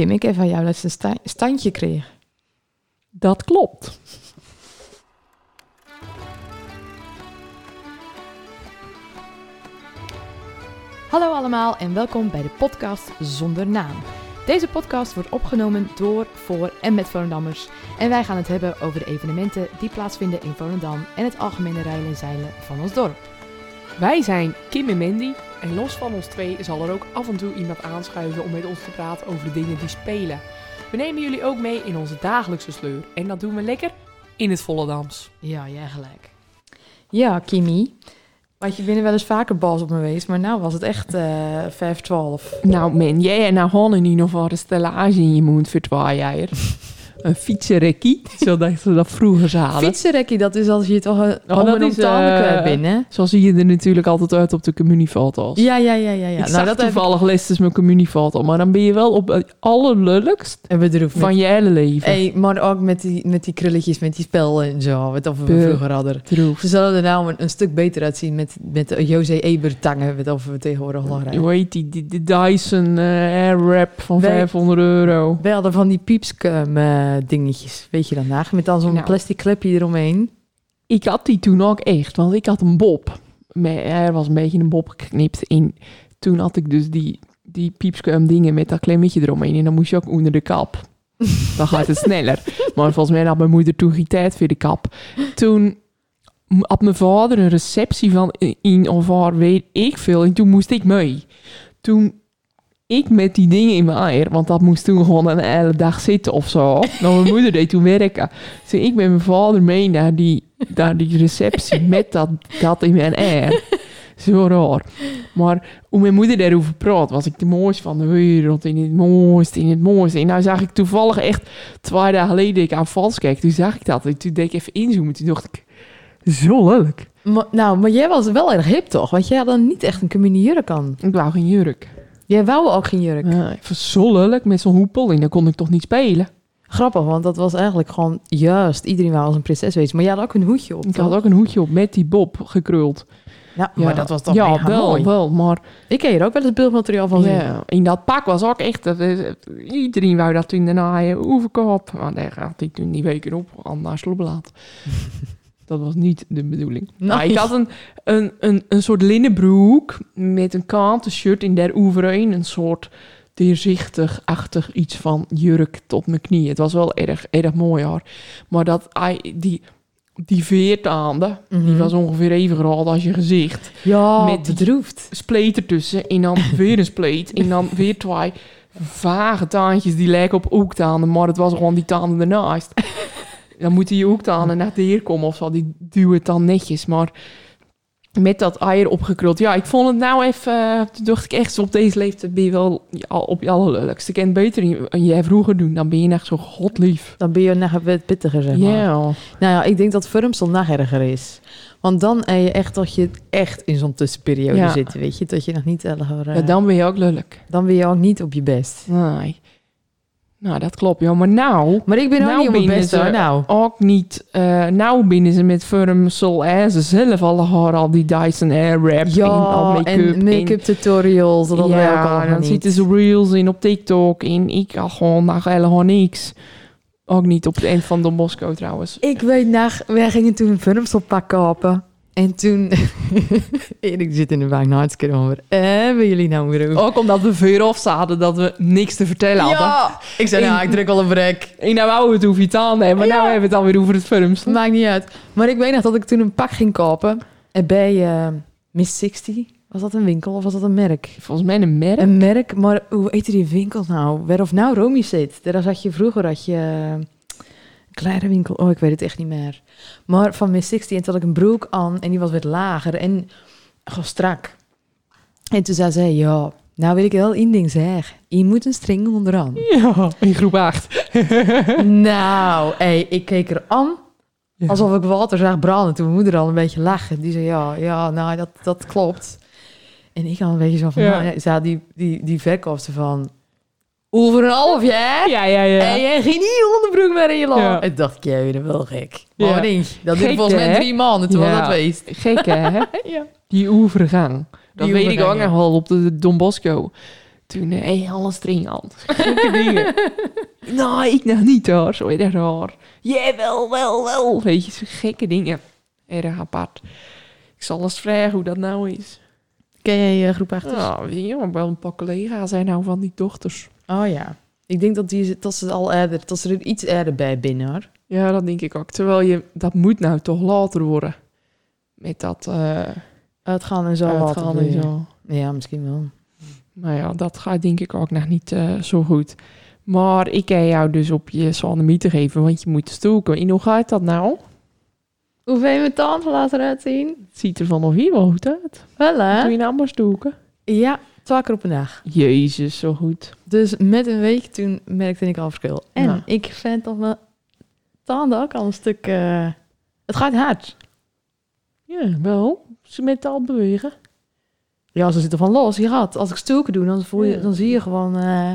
Kim, ik heb van jou laatst een sta- standje kreeg. Dat klopt. Hallo allemaal en welkom bij de podcast Zonder Naam. Deze podcast wordt opgenomen door, voor en met Volendammers. En wij gaan het hebben over de evenementen die plaatsvinden in Volendam en het algemene rijden en zeilen van ons dorp. Wij zijn Kim en Mandy. En los van ons twee zal er ook af en toe iemand aanschuiven om met ons te praten over de dingen die spelen. We nemen jullie ook mee in onze dagelijkse sleur. En dat doen we lekker in het Volendams. Ja, jij gelijk. Ja, Kimi. Want je bent er wel eens vaker bas op me geweest, maar nou was het echt eh 5, 12. Nou man, jij en nou Hanne niet nog wat een stellage in je mond voor twee jaar. Een fietsenrekkie, zodat ze dat vroeger zaten. Fietsenrekkie, dat is als je toch een Oh, dat is, hè? Zo zie je er natuurlijk altijd uit op de communiefoto's. Ja, ja, ja, ja. ja. ik nou, zag dat heb toevallig les mijn communiefoto, maar dan ben je wel op het allerlulligst van je hele leven. Hey, maar ook met die, met die krulletjes, met die spel en zo, wat of we Be- vroeger hadden. Droef. Ze zullen er nou een, een stuk beter uitzien met, met de José Eber-tangen, wat of we tegenwoordig nog rijden. Hoe heet die, die, die Dyson eh Airwrap van Wij- 500 euro. We hadden van die piepskum eh, dingetjes, weet je dan na? Met dan zo'n Nou. plastic klepje eromheen. Ik had die toen ook echt, want ik had een bob. Er was een beetje een bob geknipt. En toen had ik dus die, die piepskum dingen met dat klemmetje eromheen. En dan moest je ook onder de kap. Dan gaat het sneller. Maar volgens mij had mijn moeder toen geen tijd voor de kap. Toen had mijn vader een receptie van in of waar weet ik veel. En toen moest ik mee. Toen ik met die dingen in mijn eier, want dat moest toen gewoon een hele dag zitten of zo. Nou, mijn moeder deed toen werken. Dus ik met mijn vader mee naar die, naar die receptie met dat, dat in mijn eier. Zo raar. Maar hoe mijn moeder daarover praat, was ik de mooiste van de wereld. In het mooiste, in het mooiste. En nou zag ik toevallig echt twee dagen geleden ik aan vals keek. Toen zag ik dat. En toen deed ik even inzoomen. Toen dacht ik, zo lelijk. Maar, nou, maar jij was wel erg hip toch? Want jij had dan niet echt een communiejurk aan. Ik wou geen jurk. Jij wou ook geen jurk. Ja, met zo'n hoepel. En dan kon ik toch niet spelen. Grappig, want dat was eigenlijk gewoon juist. Iedereen wou als een prinses wezen. Maar jij had ook een hoedje op. Ik toch? had ook een hoedje op met die bob gekruld. Ja, Ja, maar dat was toch Ja, wel, mooi. wel. Maar Ik ken hier ook wel eens beeldmateriaal van zien. ja, in dat pak was ook echt... dat is- iedereen wou dat toen daarna je overkoop. Maar daar gaat ik toen die weken op. Aan naar Slobbeland. Dat was niet de bedoeling. Nou, ik had een, een, een, een soort linnenbroek met een kanten shirt in der overheen. Een soort doorzichtig-achtig iets van jurk tot mijn knie. Het was wel erg, erg mooi hoor. Maar dat, die, die veertaande, die Mhm. was ongeveer even groot als je gezicht. Ja, met bedroefd. Spleet ertussen en dan weer een spleet. En dan weer twee vage taantjes die lijken op oektanden. Maar het was gewoon die tanden ernaast. Dan moeten je oektanden naar de heer komen of zo. Die duwen het dan netjes. Maar met dat eier opgekruld. Ja, ik vond het nou even... Toen dacht ik echt, op deze leeftijd ben je wel ja, op je allerlulligst. Ik kan beter in jij vroeger doen. Dan ben je echt zo godlief. Dan ben je nog wat pittiger, zeg maar. Ja. Nou ja, ik denk dat Vormsel nog erger is. Want dan heb je echt dat je echt in zo'n tussenperiode Ja. zit, weet je. Dat je nog niet... eh, ja, dan ben je ook lullig. dan ben je ook niet op je best. Nee. Nou, dat klopt. Ja, maar nou... Maar ik ben ook Nou niet op mijn binnen best, ze- hoor. Nou. ook niet. nou binnen ze met Firmsel en ze zelf haar al die Dyson Airwrap en al Ja, make-up. en make-up tutorials. Dat wij ook ja, allemaal dan niet. zitten ze reels in op TikTok en ik had gewoon nog helemaal niks. Ook niet op het eind van Don Bosco trouwens. Ik weet nog, wij gingen toen een Vormselpak kopen. En toen... Erik zit in de bank, nou over. Eh, hebben jullie nou weer over? Ook omdat we veel af zaten dat we niks te vertellen hadden. Ja! Ik zei, nou, ik druk wel een brek. En nou wou het over iets aan hebben, maar Ja. nou hebben we het alweer over het Firmsel. Maakt niet uit. Maar ik weet nog dat ik toen een pak ging kopen. En bij eh, Miss 60, was dat een winkel of was dat een merk? Volgens mij een merk. Een merk, maar hoe heet die winkel nou? Waar of nou Romy zit. Daar zat je vroeger, had je eh, een kleine winkel. Oh, ik weet het echt niet meer. Maar van Miss 60 en toen had ik een broek aan en die was wat lager en gewoon strak. En toen zei zij, ja, nou wil ik wel één ding zeggen. Je moet een string onderaan. Ja, in groep 8. nou, hey, ik keek er aan Ja. alsof ik water zag branden. Toen mijn moeder al een beetje lachen. Die zei, ja, ja nou, dat, dat klopt. En ik had een beetje zo van, Ja. nou, ja, ze die, die, die verkoopster van... Over een half jaar? Ja, ja, ja. En jij ging niet onderbroek meer in je land. Ja. En dacht ik, jij bent wel gek. Ja. Maar je? Dat duurde volgens mij drie maanden toen Ja. dat geweest. Gek hè? Ja. Die overgang. Dat Die weet ik ook nog wel op de Don Bosco. Toen, hé, hey, alles. Gekke dingen. nou, ik nog niet hoor, zo erg raar. Jij wel, wel, wel. Weet je, zo gekke dingen. Erg apart. Ik zal eens vragen hoe dat nou is. Ken jij uh, groep 8? Ja, weet je, wel een paar collega's zijn nou van die dochters. Oh ja. Ik denk dat, die, dat ze al eerder, dat ze er iets eerder bij binnen hoor. Ja, dat denk ik ook. Terwijl je, dat moet nou toch later worden. Met dat uh, uitgaan en zo. Uitgaan en zo. Ja, misschien wel. Nou ja, dat gaat denk ik ook nog niet uh, zo goed. Maar ik kan jou dus op je sonemie geven, want je moet stoken. En hoe gaat dat nou? Hoe vind je mijn tanden laten uitzien? Het ziet er vanaf hier wel goed uit. Wel hè? Doe je nou maar stoken? Ja, twee keer op een dag. Jezus, zo goed. Dus met een week toen merkte ik al verschil. En nou. ik vind dat mijn tanden ook al een stuk... Uh, het gaat hard. Ja, wel. Ze met al bewegen. Ja, ze zitten van los. Je gaat, als ik stoken doe, dan, voel je, ja. dan zie je gewoon... Uh,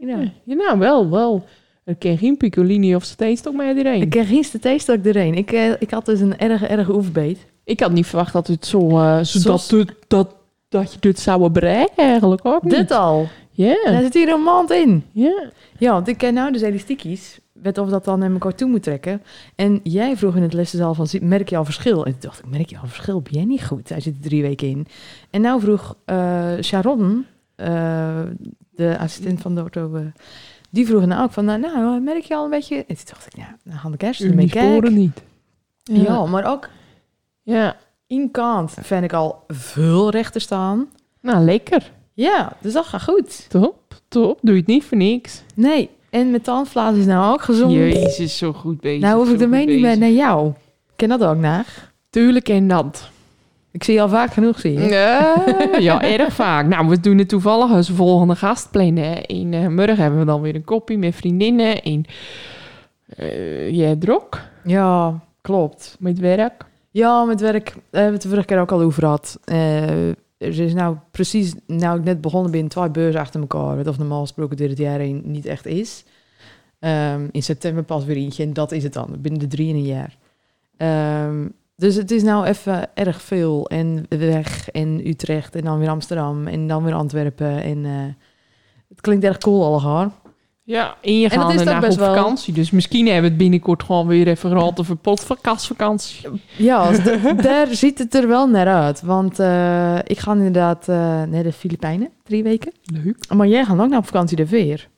know. ja, nou, wel, wel. Ik ken geen Piccolini of steenstok meer erin. Ik ken geen steenstok erin. Ik, uh, ik had dus een erg, erg oefenbeet. Ik had niet verwacht dat het zo... Uh, zo dat, dat, dat, dat je dit zou bereiken eigenlijk ook niet. Dit al? Ja. Yeah. Daar zit hier een maand in. Ja. Yeah. Ja, want ik ken nou dus elastiekies. Weet of dat dan naar elkaar toe moet trekken. En jij vroeg in het lessenzaal van, merk je al verschil? En toen dacht ik, merk je al verschil? Ben jij niet goed? Hij zit er drie weken in. En nou vroeg uh, Sharon, uh, de assistent van de ortho... Uh, die vroegen nou ook van, nou, nou, merk je al een beetje... En toen dacht ik, ja, dan gaan de kerst ermee niet. Ja. ja, maar ook... Ja. In kant vind ik al veel rechter staan. Nou, lekker. Ja, dus dat gaat goed. Top, top. Doe je het niet voor niks. Nee, en mijn tandvlaas is nou ook gezond. Jezus, zo goed bezig. Nou hoef ik ermee niet meer naar jou. Ken dat ook naar? Tuurlijk en dat. Ik zie je al vaak genoeg, zie je. Ja, ja, erg vaak. Nou, we doen het toevallig als volgende gast plannen. In uh, morgen hebben we dan weer een kopie met vriendinnen. En uh, jij drok? Ja, klopt. Met werk? Ja, met werk. Daar hebben we het de vorige keer ook al over gehad. Uh, er is nou precies, nou ik net begonnen ben, twee beurzen achter elkaar. Wat of normaal gesproken het jaar heen niet echt is. Um, in september pas weer eentje en dat is het dan, binnen de drie in een jaar. Um, dus het is nou even erg veel. En weg en Utrecht en dan weer Amsterdam en dan weer Antwerpen. En uh, het klinkt erg cool allemaal. Ja, en je gaat daarna op vakantie. Dus misschien hebben we het binnenkort gewoon weer even gehad over potvakantie. Ja, daar ziet het er wel naar uit. Want uh, ik ga inderdaad uh, naar de Filipijnen, drie weken. Leuk. Maar jij gaat ook naar op vakantie de weer.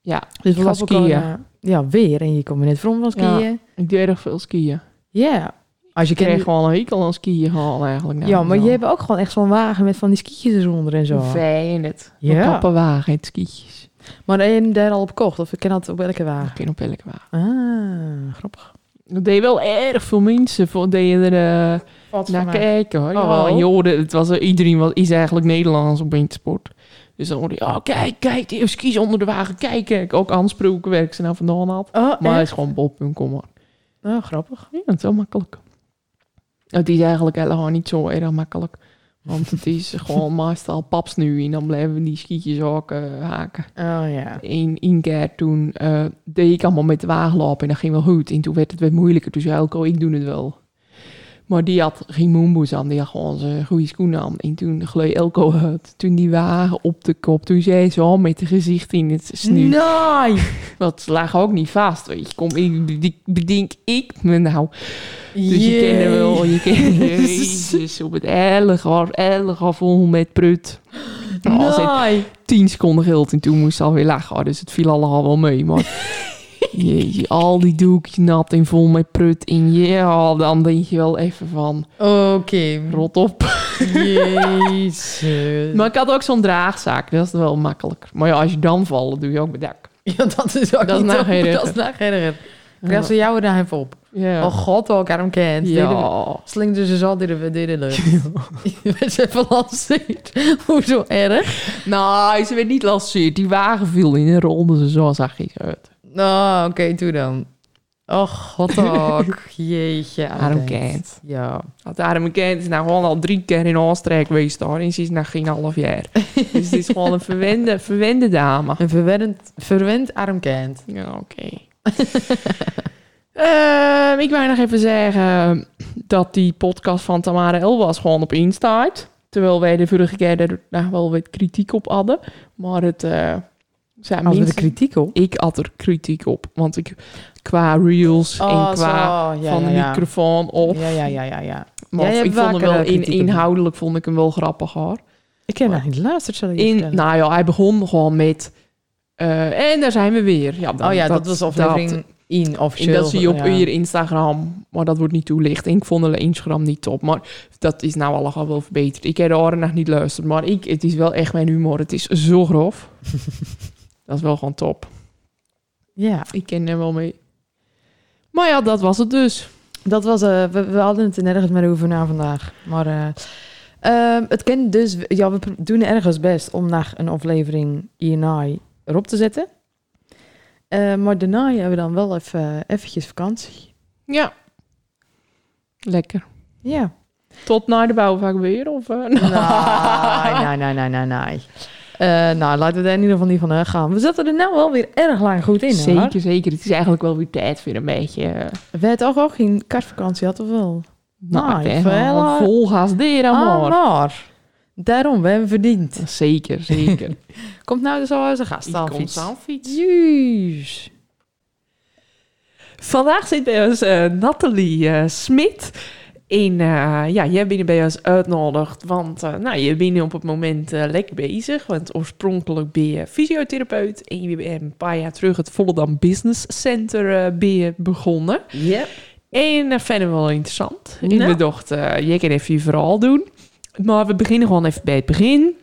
Ja, dus we gaan skiën. Al, ja, weer. En je komt net van van skiën. Ja, ik doe erg veel skiën. Ja. Als je kreeg gewoon een hekel aan skiën gaan eigenlijk. Nou, ja, maar je hebt ook gewoon echt zo'n wagen met van die skietjes eronder en zo. Fijn het. Ja. Een kappenwagen, het skietjes. Maar je daar al op kocht? Of ken dat op elke wagen? Ik ken op elke wagen. Ah, grappig. Dat deed wel erg veel mensen voor deden er uh, naar kijken. Hoor. Oh, ja, hoorde, het was uh, iedereen wat is eigenlijk Nederlands op wintersport. Dus dan hoorde je, oh kijk, kijk, die skis onder de wagen, kijk, kijk. Ook aansproken werk ze nou vandaan had. Oh, maar hij is gewoon bob.com. Oh, grappig. Ja, het is wel makkelijk. Het is eigenlijk helemaal niet zo erg makkelijk. Want het is gewoon meestal paps nu en dan blijven die skietjes ook uh, haken. Oh ja. Eén één keer toen uh, deed ik allemaal met de wagen lopen en dat ging wel goed. En toen werd het weer moeilijker. Toen zei Elko, ik doe het wel. Maar die had geen moonboes aan, die had gewoon zijn goede schoenen aan. En toen gleed Elko uit. Toen die wagen op de kop, toen zei ze al met de gezicht in het snu. Nee! Dat lag ook niet vast, weet je. Kom, ik, bedenk ik me nou. Dus je kende wel, je kende Jezus, op het ellegaar, ellegaar vol met prut. Nee! Tien seconden gilt en toen moest ze alweer lachen. Dus het viel allemaal wel mee, maar... Jeetje, al die doekjes nat en vol met prut in. Ja, dan denk je wel even van... Oké. Okay. Rot op. Jezus. maar ik had ook zo'n draagzaak. Dat is wel makkelijker. Maar ja, als je dan valt, doe je ook bedak. Ja, dat is ook dat niet is Dat is erger. Ja. ze jou daar even op. Ja. Oh god, ook aan hem kent. Ja. Slingde ze zo dit de de lucht. Je werd ze even lanceerd. Hoezo erg? Nou, ze werd niet lanceerd. Die wagen viel in en rolde ze zo zachtjes uit. Nou, oké, okay, doe dan. Oh, god ook. Jeetje. Arm Kent. Ja. Is nou gewoon al drie keer in Oostenrijk geweest daar. En ze is nog geen half jaar. dus het is gewoon een verwende, verwende dame. Een verwend, verwend Arm Kent. Ja, oké. Okay. uh, ik wou nog even zeggen dat die podcast van Tamara El was gewoon op instaat. Terwijl wij de vorige keer er daar wel wat kritiek op hadden. Maar het uh, minst- er kritiek op? Ik had er kritiek op. Want ik qua reels Oh, en qua zo. Ja, van de ja. microfoon op. Ja, ja, ja, ja, ja. Maar ik vond hem wel eh, in, hem. inhoudelijk vond ik hem wel grappig hoor. Ik heb nog niet geluisterd, zal ik In, nou ja, hij begon gewoon met. eh, en daar zijn we weer. Ja, dan- oh ja, dat, was aflevering 1 En officieel. dat zie je op je Instagram, maar dat wordt niet toelicht. En ik vond de Instagram niet top, maar dat is nou allemaal wel verbeterd. Ik heb de oren nog niet luisterd, maar ik, het is wel echt mijn humor. Het is zo grof. dat is wel gewoon top. Ja, Ik ken er wel mee. Maar ja, dat was het dus. dat was... eh, we, we hadden het er nergens meer over na vandaag. Maar eh, ehm, het kent dus... Ja, we doen ergens best om naar een aflevering hierna erop te zetten. Eh, maar daarna hebben we dan wel even eventjes vakantie. Ja. Lekker. Ja. Tot naar de bouwvak weer? Of, eh? Nee, nee, nee, nee, nee, nee. Nou, laten we daar in ieder geval niet van uitgaan. We zitten er nou wel weer erg lang goed in, hoor. Zeker, zeker. Het is eigenlijk wel weer tijd voor een beetje... eh, We hebben toch ook geen kerstvakantie had, of wel? nou, ben veel, wel eh, vol gas maar. maar. Daarom, we hebben verdiend. Zeker, zeker. Komt nou dus al uit de gast aan fiets. fiets. Vandaag zit bij ons eh, Nathalie eh, Smit. En eh, ja, jij bent bij ons uitgenodigd, want eh, nou, je bent op het moment eh, lekker bezig. Want oorspronkelijk ben je fysiotherapeut en je bent een paar jaar terug het Volendam Business Center ben je begonnen. Ja. En dat vinden we wel interessant. En Nou. we dachten, jij kan even je verhaal doen. Maar we beginnen gewoon even bij het begin.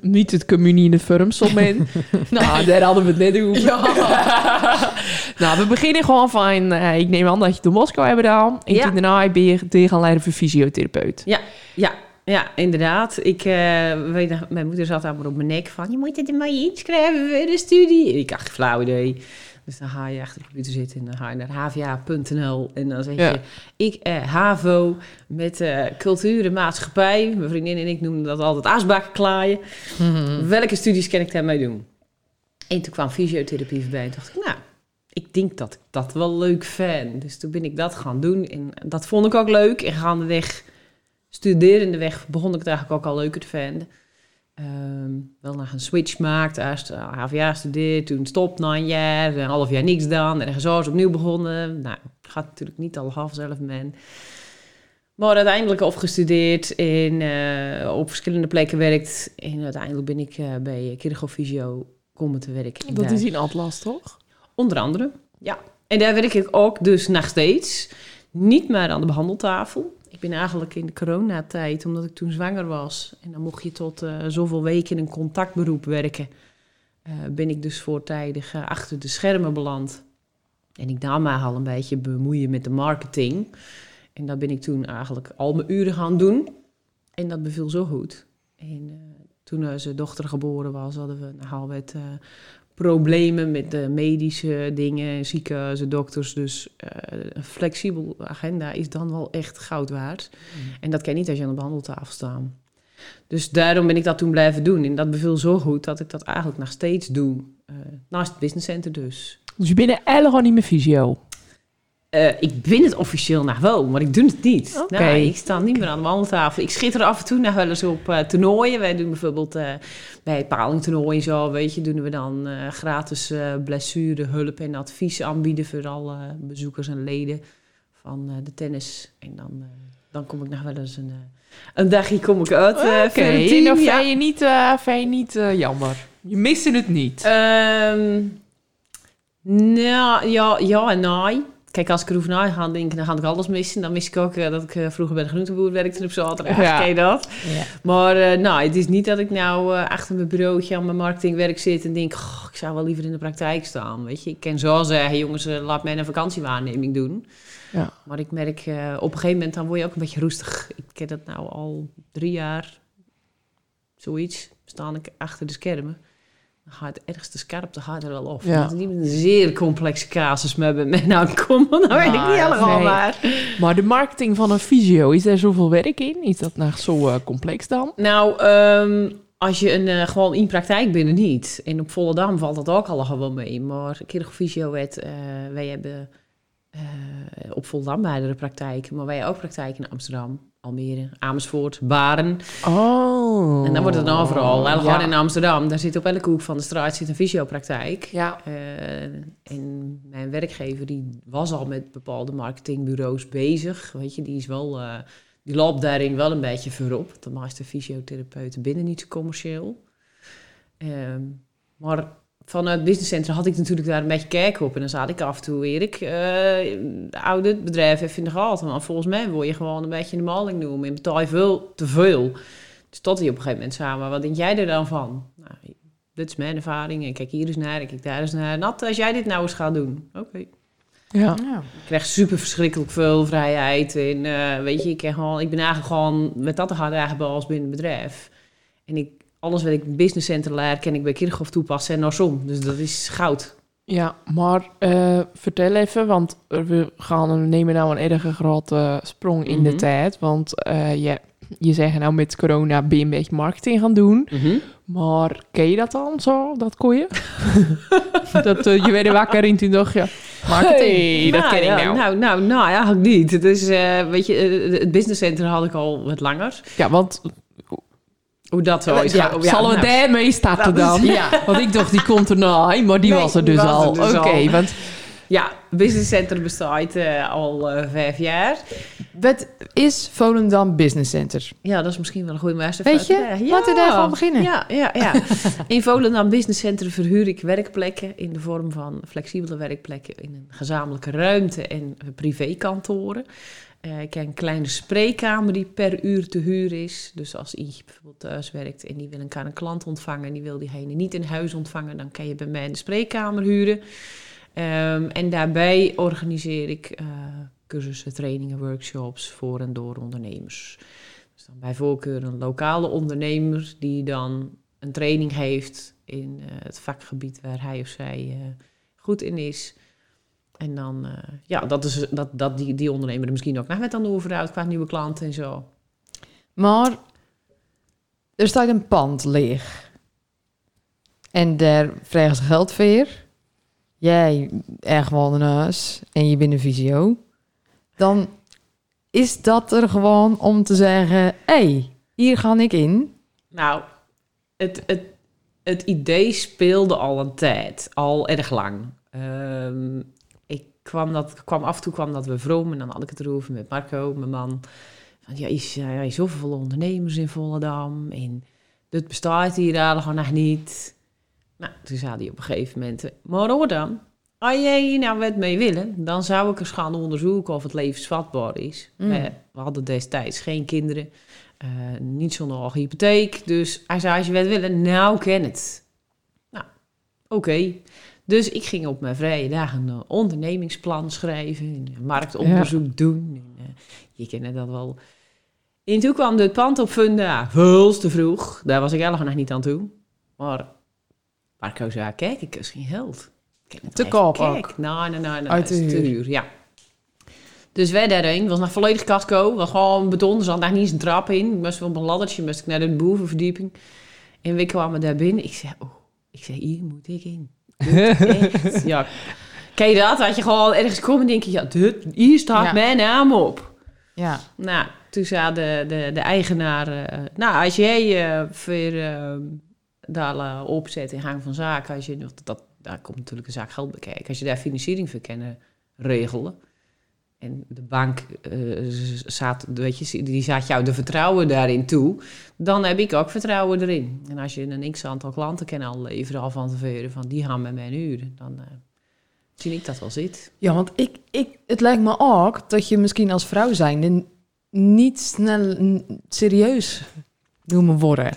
Niet het communie in de firmsommen. nou, daar hadden we het net over. nou, we beginnen gewoon van... eh, ik neem aan dat je het in Moskou hebt gedaan. En Ja. toen daarna ben je tegenleider voor fysiotherapeut. Ja, ja, inderdaad. Ik, eh, weet nog, mijn moeder zat allemaal op mijn nek van... je moet het er maar inschrijven voor de studie. En ik had geen flauw idee. Dus dan ga je achter de computer zitten en dan ga je naar hva.nl. En dan zeg je, Ja. ik eh, HAVO met eh, cultuur en maatschappij. Mijn vriendin en ik noemden dat altijd asbakken klaaien. Welke studies kan ik daarmee doen? En toen kwam fysiotherapie voorbij en dacht ik, nou, ik denk dat ik dat wel leuk vind. Dus toen ben ik dat gaan doen en dat vond ik ook leuk. En gaandeweg, studerende weg, begon ik het eigenlijk ook al leuker te vinden. Ehm, wel nog een switch maakt, eerst uh, HVA studeerd, toen stop na een jaar, een half jaar niks gedaan, ergens anders opnieuw begonnen. Nou, gaat natuurlijk niet al half zelf men. Maar uiteindelijk afgestudeerd en eh, op verschillende plekken werkt. En uiteindelijk ben ik eh, bij Kirchhoff Physio komen te werken. En Dat daar- is in Atlas, toch? Onder andere, ja. En daar werk ik ook dus nog steeds. Niet meer aan de behandeltafel. Ik ben eigenlijk in de coronatijd, omdat ik toen zwanger was... en dan mocht je tot eh, zoveel weken in een contactberoep werken... eh, ben ik dus voortijdig eh, achter de schermen beland. En ik nam mij al een beetje bemoeien met de marketing. En dat ben ik toen eigenlijk al mijn uren gaan doen. En dat beviel zo goed. En toen zijn dochter geboren was, hadden we wat eh, problemen met de medische dingen, ziekenhuizen, dokters. Dus eh, een flexibel agenda is dan wel echt goud waard. En dat kan je niet als je aan de behandeltafel staat. Dus daarom ben ik dat toen blijven doen. En dat beviel zo goed dat ik dat eigenlijk nog steeds doe. eh, naast het business center dus. Dus je bent eigenlijk gewoon niet meer fysio. Eh, ik ben het officieel nog wel, maar ik doe het niet. Nee, ik sta niet meer aan de wandeltafel. Ik schitter af en toe nog wel eens op eh, toernooien. Wij doen bijvoorbeeld eh, bij het palingtoernooi en zo, weet je, doen we dan gratis eh blessurehulp en advies aanbieden voor alle bezoekers en leden van de tennis. En dan, dan kom ik nog wel eens een, een dagje kom ik uit. team, dan ja. vind je niet, vind je niet jammer. Je mist het niet. Ehm, nou, ja, ja en nee. Kijk, als ik erover na ga denken, dan ga ik alles missen. Dan mis ik ook eh, dat ik eh, vroeger bij de groenteboer werkte op zaterdag. Ja. Ken dat? Ja. Maar eh, nou, het is niet dat ik nou achter mijn bureautje aan mijn marketingwerk zit en denk, "Goh, ik zou wel liever in de praktijk staan. Weet je, ik kan zo zeggen, jongens, laat mij een vakantiewaarneming doen. Ja. Maar ik merk, op een gegeven moment dan word je ook een beetje roestig. Ik ken dat nou al drie jaar, zoiets, staan ik achter de schermen. Gaat het ergste scherp, dan gaat er wel af. Ja. Dat is niet een zeer complexe casus met mij nou komt, dan weet ik niet helemaal nee. maar. Maar de marketing van een fysio, is daar zoveel werk in? Is dat nou zo eh, complex dan? Nou, ehm, als je een, eh, gewoon in praktijk bent, niet. En op Volendam valt dat ook al gewoon mee. Maar Kirchhoff Fysiowet, eh wij hebben eh, op Volendam meerdere praktijken. Maar wij ook praktijken in Amsterdam, Almere, Amersfoort, Baren. Oh. En dan wordt het dan overal. Ja. gewoon in Amsterdam. Daar zit op elke hoek van de straat zit een fysiopraktijk. Ja. Eh, en mijn werkgever die was al met bepaalde marketingbureaus bezig. Weet je, die is wel, eh, die loopt daarin wel een beetje voorop. De meeste fysiotherapeuten binnen niet zo commercieel. Ehm, maar vanuit Business Center had ik natuurlijk daar een beetje kijk op. En dan zat ik af en toe, Erik, eh oude het bedrijf even in de gaten. Want volgens mij word je gewoon een beetje in de maling noemen. En betaal je veel te veel. Dus tot die op een gegeven moment samen, wat denk jij er dan van? Nou, dit is mijn ervaring. En kijk hier eens naar, en kijk daar eens naar. Nat, als jij dit nou eens gaat doen. Oké. Ja. Ja. Ik krijg super verschrikkelijk veel vrijheid. En eh, weet je, ik, gewoon, ik ben eigenlijk gewoon met dat te hard eigenlijk als binnen het bedrijf. En ik, alles wat ik in business center leer, kan ik bij Kirchhoff toepassen en andersom. Dus dat is goud. Ja, maar eh, vertel even, want we gaan we nemen nou een erge grote sprong in de Mhm. tijd. Want eh, je, je zegt nou met corona ben je een beetje marketing gaan doen. Maar ken je dat dan zo, dat kon je? dat eh, je werd wakker en toen dacht je, marketing, hey, dat nou, ken ik ja, nou. Nou, nou, nou, eigenlijk niet. Het is, eh, weet je, eh, het business center had ik al wat langer. Ja, want Hoe dat zo is. ja, Oh, zullen we nou, daarmee starten Nou, dan? ja. Want ik dacht, die komt erna, maar die Nee, was er dus was er al. dus Oké, want Ja, business center bestaat eh, al eh, vijf jaar. Wat is Volendam Business Center? Ja, dat is misschien wel een goede master. Weet je? Laten we daar gewoon beginnen. Ja, ja, ja. In Volendam Business Center verhuur ik werkplekken in de vorm van flexibele werkplekken in een gezamenlijke ruimte en eh, privékantoren. Eh, ik heb een kleine spreekkamer die per uur te huur is. Dus als iemand bijvoorbeeld thuis werkt en die wil een, een klant ontvangen en die wil diegene niet in huis ontvangen, dan kan je bij mij de spreekkamer huren. Ehm, en daarbij organiseer ik eh, cursussen, trainingen, workshops voor en door ondernemers. Dus dan bij voorkeur een lokale ondernemer die dan een training heeft in eh, het vakgebied waar hij of zij goed in is. En dan, eh, ja, dat, is, dat, dat die, die ondernemer er misschien ook nog met aan de overhoudt qua nieuwe klanten en zo. Maar er staat een pand leeg. En daar vragen ze geld voor. Jij er gewoon een huis en je bent een visio. Dan is dat er gewoon om te zeggen... hé, hey, hier ga ik in. Nou, het, het, het idee speelde al een tijd, al erg lang. Ehm, kwam, dat, kwam af en toe kwam dat we vroom en dan had ik het erover met Marco, mijn man. Van, ja, is, ja, er is zoveel ondernemers in Volendam en dit bestaat hier eigenlijk nog niet. Nou, toen zei hij op een gegeven moment, maar hoor dan, als jij hier nou wat mee willen, dan zou ik eens gaan onderzoeken of het levensvatbaar is. Mm. We, we hadden destijds geen kinderen. Eh, niet zo'n hoge hypotheek. Dus hij zei, als je wat willen, nou ken het. Nou, oké. Dus ik ging op mijn vrije dagen een ondernemingsplan schrijven. Een marktonderzoek doen. En, eh, je kent dat wel. En toen kwam het pand op Funda veel te vroeg. Daar was ik eigenlijk nog niet aan toe. Maar Marco zei, kijk, ik is geen geld. Ik Te koop. Kijk, nou, nou, nou, nou, Uit de huur. ja. Dus wij daarheen, was nog volledig casco, was gewoon beton, er zat daar niet eens een trap in. Ik moest op een laddertje, moest ik naar de bovenverdieping. En we kwamen daar binnen, ik zei, oh, ik zei, hier moet ik in. Echt, ja. Ken je dat? Dat je gewoon ergens komt en denk je, ja, dit, hier staat Ja. mijn naam op. Ja, Nou, toen zei de, de, de eigenaar, eh, nou, als jij eh voor eh, daar eh, opzet in gang van zaken, als je, dat, dat, daar komt natuurlijk een zaak geld bij kijken, als je daar financiering voor kan regelen. En de bank eh, zat, weet je, die zat jou de vertrouwen daarin toe. Dan heb ik ook vertrouwen erin. En als je een x-aantal klanten kan al leveren al van tevoren, van die gaan met mijn uren, dan eh, zie ik dat wel zit. ja want ik, ik, het lijkt me ook dat je misschien als vrouw zijnde niet snel serieus noemen worden.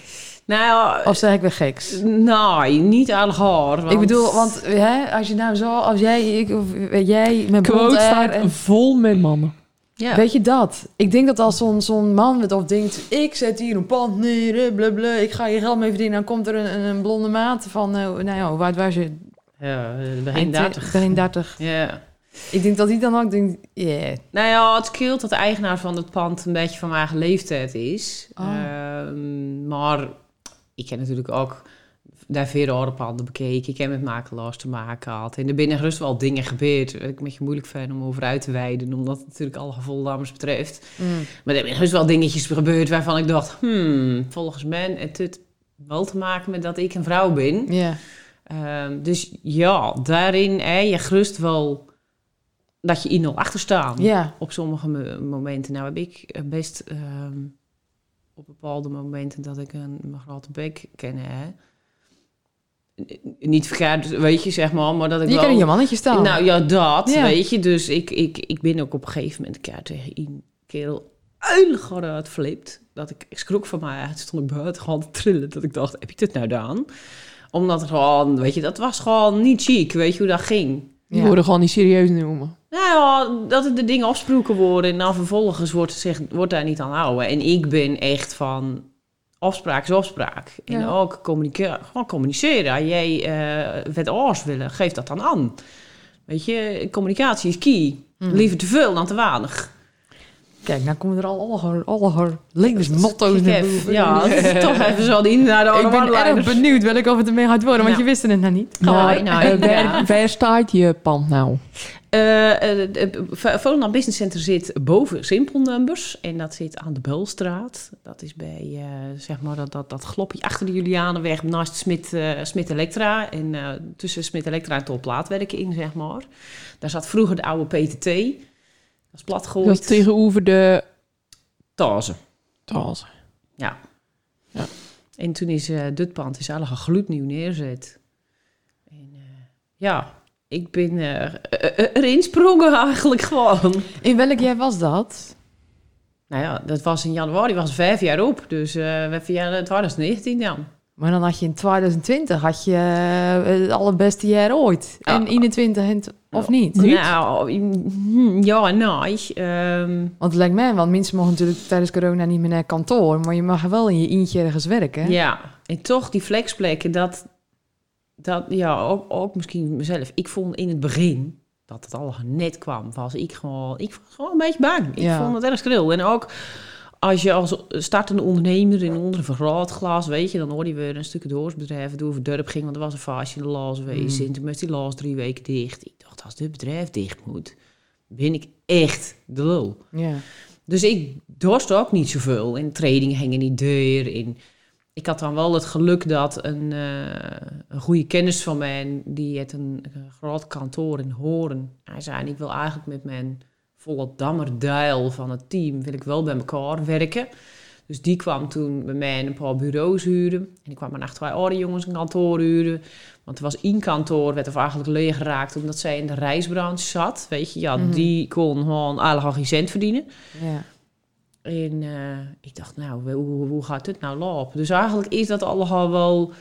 Nou, ja, Of zeg ik weer geks? nee, niet al haar. Ik bedoel, want hè, als je nou zo, als jij, ik, of eh, jij met blond quote staat en vol met mannen. ja. Weet je dat? Ik denk dat als zo'n zo'n man het of denkt... ik zet hier een pand neer, eh, blablabla, ik ga hier geld mee verdienen... dan komt er een, een, een blonde maat van... eh, nou ja, oud was je? Ja, eh, begin Eind 30. Begin 30. Ja. Ik denk dat hij dan ook denkt... yeah. Nou ja, het scheelt dat de eigenaar van het pand een beetje van mijn eigen leeftijd is. Oh. Ehm, maar ik ken natuurlijk ook daar veel panden bekeken. Ik heb met makelaars te maken gehad. En er binnen gerust wel dingen gebeurd. Ik een beetje moeilijk vind om over uit te wijden. Omdat het natuurlijk alle gevoldames betreft. Mm. Maar er zijn gerust wel dingetjes gebeurd waarvan ik dacht... Hmm, volgens mij heeft het wel te maken met dat ik een vrouw ben. Ja. Ehm, dus ja, daarin hè, je gerust wel dat je in al achter staan. Op sommige mo- momenten. Nou heb ik best ehm, op bepaalde momenten dat ik een, mijn grote bek ken. Hè. Niet verkeerd, weet je, zeg maar, maar dat ik Je wel... kan in je mannetje staan. Nou ja, dat, Ja. weet je. Dus ik, ik, ik ben ook op een gegeven moment een keer tegen een kerel uilig uit flipt. Dat ik, ik schrok van mij uit, stond ik buiten gewoon te trillen. Dat ik dacht, heb ik dit nou gedaan? Omdat het gewoon, weet je, dat was gewoon niet chic. Weet je hoe dat ging? Die Ja. worden gewoon niet serieus noemen. Nou dat het de dingen afsproken worden en dan vervolgens wordt, zich, wordt daar niet aan houden. En ik ben echt van afspraak is afspraak. En Ja. ook communiceren, gewoon communiceren. Als jij eh wat oors willen, geef dat dan aan. Weet je, communicatie is key. Mhm. Liever te veel dan te weinig. Kijk, nou komen er al alle, alle levensmotto's naar boven. Ja, toch even zo die naar de Ik ben erg benieuwd welk of het ermee gaat worden, want Ja. je wist het nou niet. Maar, nou, eh, ik- waar, ja. waar staat je pand nou? Eh, eh, Volendam Business Center zit boven Simple Numbers. En dat zit aan de Beulstraat. Dat is bij, eh, zeg maar, dat, dat, dat glopje achter de Julianenweg naast Smit, eh, Smit Electra. En eh, tussen Smit Electra en Tolplaat werken in, zeg maar. Daar zat vroeger de oude PTT. Dat is plat Dat gegooid. is tegenover de Tazen. Tazen. En toen is eh dit pand is allemaal gloednieuw neerzet. En eh, ja, ik ben eh, eh, erin sprongen eigenlijk gewoon. In welk jaar was dat? Nou ja, dat was in januari, was vijf jaar op. Dus eh we verjaarden 2019 dan. Maar dan had je in 2020 had je eh, het allerbeste jaar ooit. Ja. En 21 en of niet? Nou, mm, ja en nee. Ehm, Want het lijkt mij, want mensen mogen natuurlijk tijdens corona niet meer naar kantoor, maar je mag wel in je eentje ergens werken. ja, en toch die flexplekken, dat, dat ja, ook, ook misschien mezelf. Ik vond in het begin dat het al net kwam, was ik gewoon, ik was gewoon een beetje bang. Ik Ja. vond het erg skril. En ook als je als startende ondernemer in onder een vergrootglas, weet je, dan hoorde je weer een stukje doorsbedrijf door het dorp ging, want er was een vaasje in de laas geweest. Mm. En toen was die laas drie weken dicht. Ik dacht, als dit bedrijf dicht moet, ben ik echt de lul. Ja. Dus ik dorst ook niet zoveel. En trainingen hingen niet deur. En ik had dan wel het geluk dat een, eh, een goede kennis van mij, die had een, een groot kantoor in Horen. Hij zei, ik wil eigenlijk met mijn volle dammerduil van het team, wil ik wel bij elkaar werken. Dus die kwam toen bij mij een paar bureaus huren. En ik kwam naar twee andere jongens een kantoor huren. Want er was één kantoor, werd er eigenlijk leeg geraakt omdat zij in de reisbranche zat. Weet je, ja, Mhm. die kon gewoon alle geen cent verdienen. ja. En eh, ik dacht, nou, hoe, hoe gaat dit nou lopen? Dus eigenlijk is dat allemaal wel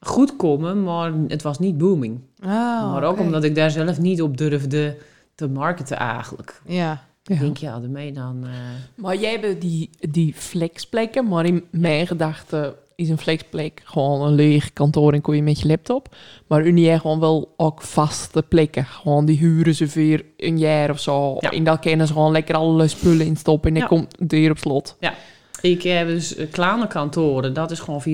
goed komen, maar het was niet booming. Oh, maar ook omdat ik daar zelf niet op durfde te marketen eigenlijk. Ja. Ja. Ik denk, ja, daarmee dan... eh, Maar jij hebt die, die flexplekken, maar in mijn gedachten is een flexplek gewoon een leeg kantoor en kon je met je laptop. Maar Unie gewoon wel ook vaste plekken. Gewoon die huren ze weer een jaar of zo. Ja. En dan kunnen ze gewoon lekker alle spullen instoppen en dan Ja. komt de deur op slot. Ik heb dus eh, kleine kantoren, dat is gewoon 24-7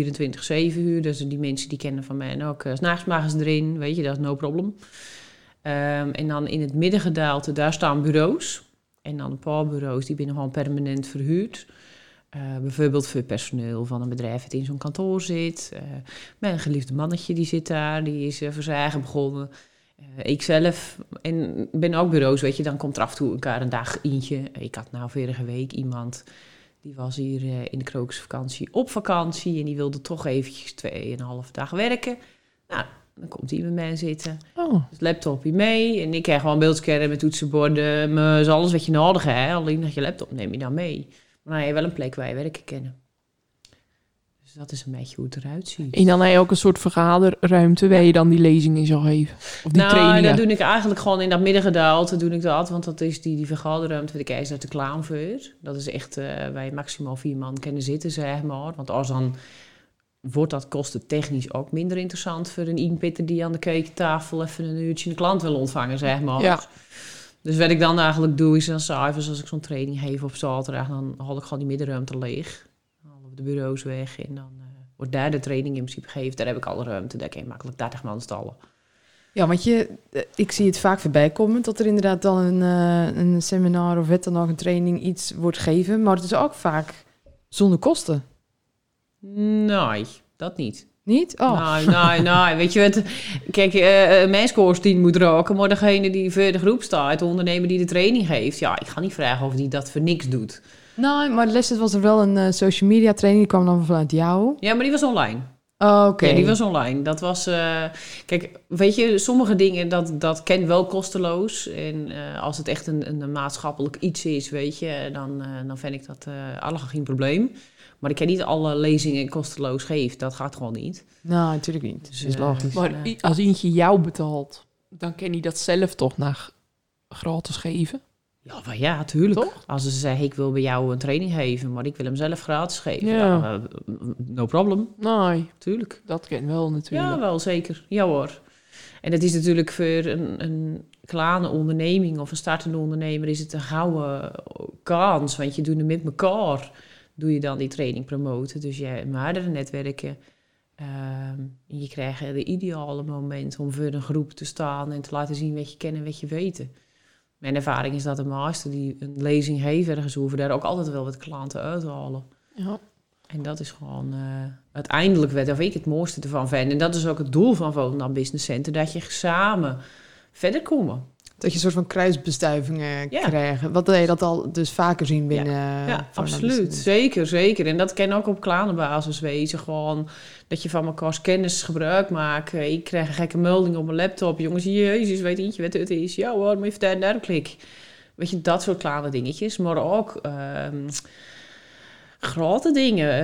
uur. Dus die mensen die kennen van mij en ook. Uh, S'nachts mogen ze erin, weet je, dat is no problem. Ehm, en dan in het middengedeelte, daar staan bureaus. En dan een paar bureaus, die binnen gewoon permanent verhuurd. Eh, bijvoorbeeld voor personeel van een bedrijf dat in zo'n kantoor zit. Eh, mijn geliefde mannetje, die zit daar, die is voor zijn eigen begonnen. Ik zelf en ben ook bureaus, weet je, dan komt er af en toe elkaar een dag eentje. Ik had nou vorige week iemand die was hier in de krokusvakantie op vakantie en die wilde toch eventjes tweeënhalf dag werken. Nou, dan komt hij met mij zitten. Oh. Dus laptopje mee en ik krijg gewoon beeldscherm met toetsenborden, alles wat je nodig hebt. Alleen dat je laptop neem je dan mee. Maar dan heb je wel een plek waar je werken kennen. Dus dat is een beetje hoe het eruit ziet. En dan heb je ook een soort vergaderruimte waar je dan die lezingen zou geven. Of die nou, trainingen. dat doe ik eigenlijk gewoon in dat middengedeelte doe ik dat. Want dat is die, die vergaderruimte waar ik uit de clown voor. Dat is echt eh waar je maximaal vier man kunnen zitten, zeg maar. Want als dan wordt dat kosten technisch ook minder interessant voor een inpitter die aan de keukentafel even een uurtje een klant wil ontvangen, zeg maar. Ja. Dus wat ik dan eigenlijk doe, is dan s'avonds als ik zo'n training geef op zaterdag, dan haal ik gewoon die middenruimte leeg. Dan halen we de bureaus weg en dan eh, wordt daar de training in principe gegeven. Daar heb ik alle ruimte, daar kan je makkelijk 30 man stallen. Ja, want je, eh, ik zie het vaak voorbij komen dat er inderdaad dan een, eh, een seminar of wat dan ook, een training, iets wordt gegeven. Maar het is ook vaak zonder kosten. Nee, dat niet. Niet? Oh. Nee, nee, nee. Weet je wat? Kijk, eh mijn scores moet roken, maar degene die voor de groep staat, de ondernemer die de training geeft, ja, ik ga niet vragen of die dat voor niks doet. Nee, maar les was er wel een eh, social media training, die kwam dan vanuit jou. Ja, maar die was online. Oh, Oké. Ja, die was online. Dat was, kijk, weet je, sommige dingen dat, dat kent wel kosteloos. En als het echt een, een maatschappelijk iets is, weet je, dan, dan vind ik dat uh, allemaal geen probleem. Maar ik kan niet alle lezingen kosteloos geven. Dat gaat gewoon niet. Nou, natuurlijk niet. Dus, Dat is eh, logisch. Maar als eentje jou betaalt, dan kan hij dat zelf toch naar gratis geven? Ja, maar ja, tuurlijk. Toch? Als ze zeggen, ik wil bij jou een training geven, maar ik wil hem zelf gratis geven. Ja. Ja. eh, no problem, Nee, tuurlijk. dat kan wel natuurlijk. Ja, wel zeker. Ja hoor. En dat is natuurlijk voor een, een kleine onderneming of een startende ondernemer is het een gouden kans. Want je doet het met elkaar, doe je dan die training promoten. Dus je meerdere netwerken. Ehm, je krijgt de ideale moment om voor een groep te staan en te laten zien wat je kent en wat je weet. Mijn ervaring is dat een master die een lezing heeft ergens hoeven daar ook altijd wel wat klanten uithalen. Ja. En dat is gewoon eh, uiteindelijk wat of ik het mooiste ervan vind. En dat is ook het doel van Volendam Business Center. Dat je samen verder komen. Dat je een soort van kruisbestuivingen Ja. krijgt. Wat je dat al dus vaker zien binnen... ja, van absoluut. Zeker, zeker. En dat kan ook op kleine basis wezen. Gewoon dat je van elkaars kennis gebruik maakt. Eh, Ik krijg een gekke melding op mijn laptop. Jongens, jezus, weet eentje wat het is? Ja hoor, maar even daar daar klik. Weet je, dat soort kleine dingetjes. Maar ook ehm, grote dingen. Eh,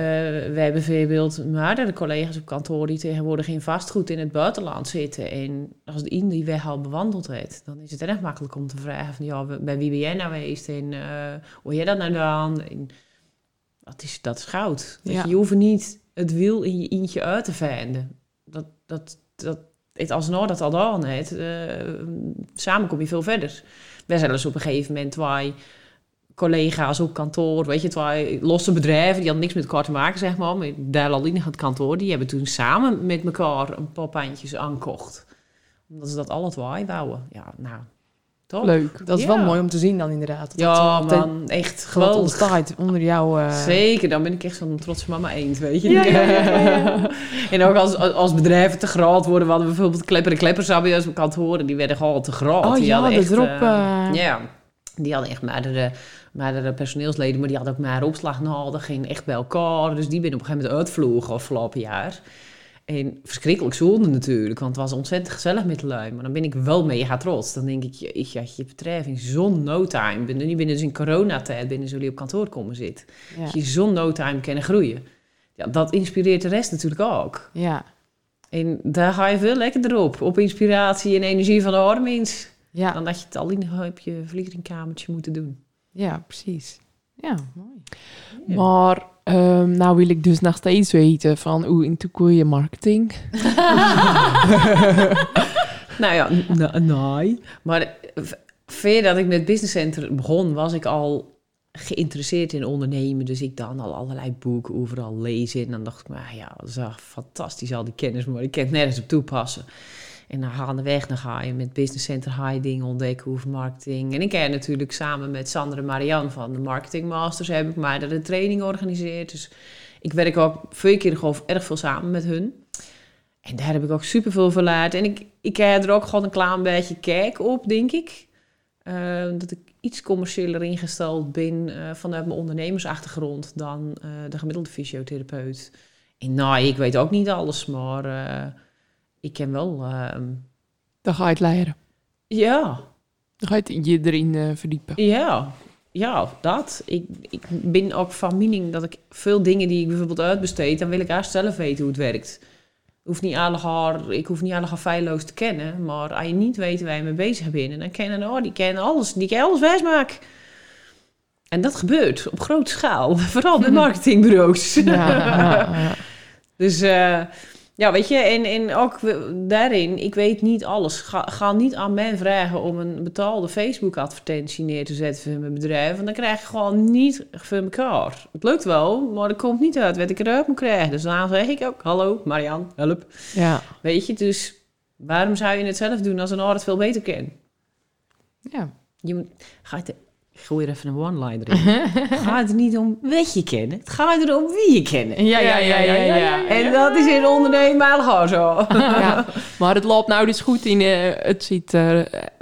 we hebben bijvoorbeeld meerdere collega's op kantoor... die tegenwoordig in vastgoed in het buitenland zitten. En als de in die weg al bewandeld heeft... dan is het erg makkelijk om te vragen van... ja, bij wie ben jij nou geweest? En eh, hoe jij dat nou dan? En dat, is, dat is goud. Ja. je, hoeft niet het wiel in je eentje uit te vinden. Dat, dat, dat, het alsnog dat al dan het, eh, samen kom je veel verder. Wij zijn dus op een gegeven moment wij collega's op kantoor, weet je, het waren losse bedrijven, die hadden niks met elkaar te maken, zeg maar, maar daar al in het kantoor, die hebben toen samen met elkaar een paar pandjes aangekocht. Omdat ze dat al het waai wouden. Ja, nou, toch? Leuk. Dat is Ja. wel mooi om te zien dan inderdaad. Dat Ja, dat, man, echt Geweld geweldig. ontstaat onder jou. eh, Zeker, dan ben ik echt zo'n trotse mama eend, weet je. Ja, en ook als, als bedrijven te groot worden. We hadden bijvoorbeeld Klepper en Kleppers op mijn kantoren. Die werden gewoon te groot. Oh die ja, hadden de echt, drop, eh, eh. ja, die hadden echt meerdere, meerdere personeelsleden. Maar die hadden ook meer opslag nodig. Gingen echt bij elkaar. Dus die ben op een gegeven moment uitvlogen afgelopen jaar. En verschrikkelijk zonde natuurlijk, want het was ontzettend gezellig met de lui. Maar dan ben ik wel mega trots. Dan denk ik, je, je, je bedrijf in zo'n no time. Ben, nu binnen dus in coronatijd binnen jullie op kantoor komen zitten. ja. Dat je zo'n no time kunnen groeien. Ja, dat inspireert de rest natuurlijk ook. ja. En daar ga je veel lekkerder op. Op inspiratie en energie van de armings. Ja. Dan dat je het al in op je vliegeringkamertje moeten doen. Ja, precies. Ja, mooi. Ja. Maar ehm, nou wil ik dus nog steeds weten van hoe into je marketing. Nou ja, nee. Maar voordat ik met Business Center begon, was ik al geïnteresseerd in ondernemen. Dus ik dan al allerlei boeken overal lezen. En dan dacht ik, maar ja, dat is fantastisch, al die kennis. Maar ik kan het nergens op toepassen. En dan gaandeweg, dan ga je met Business Center dingen ontdekken over marketing. En ik heb natuurlijk samen met Sandra en Marianne van de Marketing Masters... heb ik mij daar een training georganiseerd. Dus ik werk ook veel keer gewoon erg veel samen met hun. En daar heb ik ook super veel van. En ik, ik heb er ook gewoon een klein beetje kijk op, denk ik. Eh, dat ik iets commerciëler ingesteld ben eh, vanuit mijn ondernemersachtergrond dan eh, de gemiddelde fysiotherapeut. En nou, ik weet ook niet alles, maar ik ken wel. ehm, Dan ga je het leren. ja, Dan ga je het je erin eh, verdiepen. ja, ja, dat. Ik, ik ben ook van mening dat ik veel dingen die ik bijvoorbeeld uitbesteed, dan wil ik eerst zelf weten hoe het werkt. Hoeft niet alle ik hoef niet alle feilloos te kennen, maar als je niet weet waar je mee bezig bent, dan kennen oh, die kennen alles, die kan alles wijsmaken. En dat gebeurt op grote schaal, vooral bij marketingbureaus. Ja, ja, ja. Dus eh, Ja, weet je, en, en ook daarin, ik weet niet alles. Ga, ga niet aan mij vragen om een betaalde Facebook-advertentie neer te zetten voor mijn bedrijf. Want dan krijg je gewoon niet voor elkaar. Het lukt wel, maar dat komt niet uit wat ik eruit moet krijgen. Dus dan zeg ik ook, hallo Marian, help. Ja. Weet je, dus waarom zou je het zelf doen als een ander het veel beter kent? Ja. Je moet, ga het, ik gooi er even een one-liner in. Het gaat er niet om wat je kent, het gaat er om wie je kent. Ja, ja, ja, ja, ja, ja. En dat is in ondernemen gewoon zo. ja. Maar het loopt nou dus goed in... eh, het zit eh,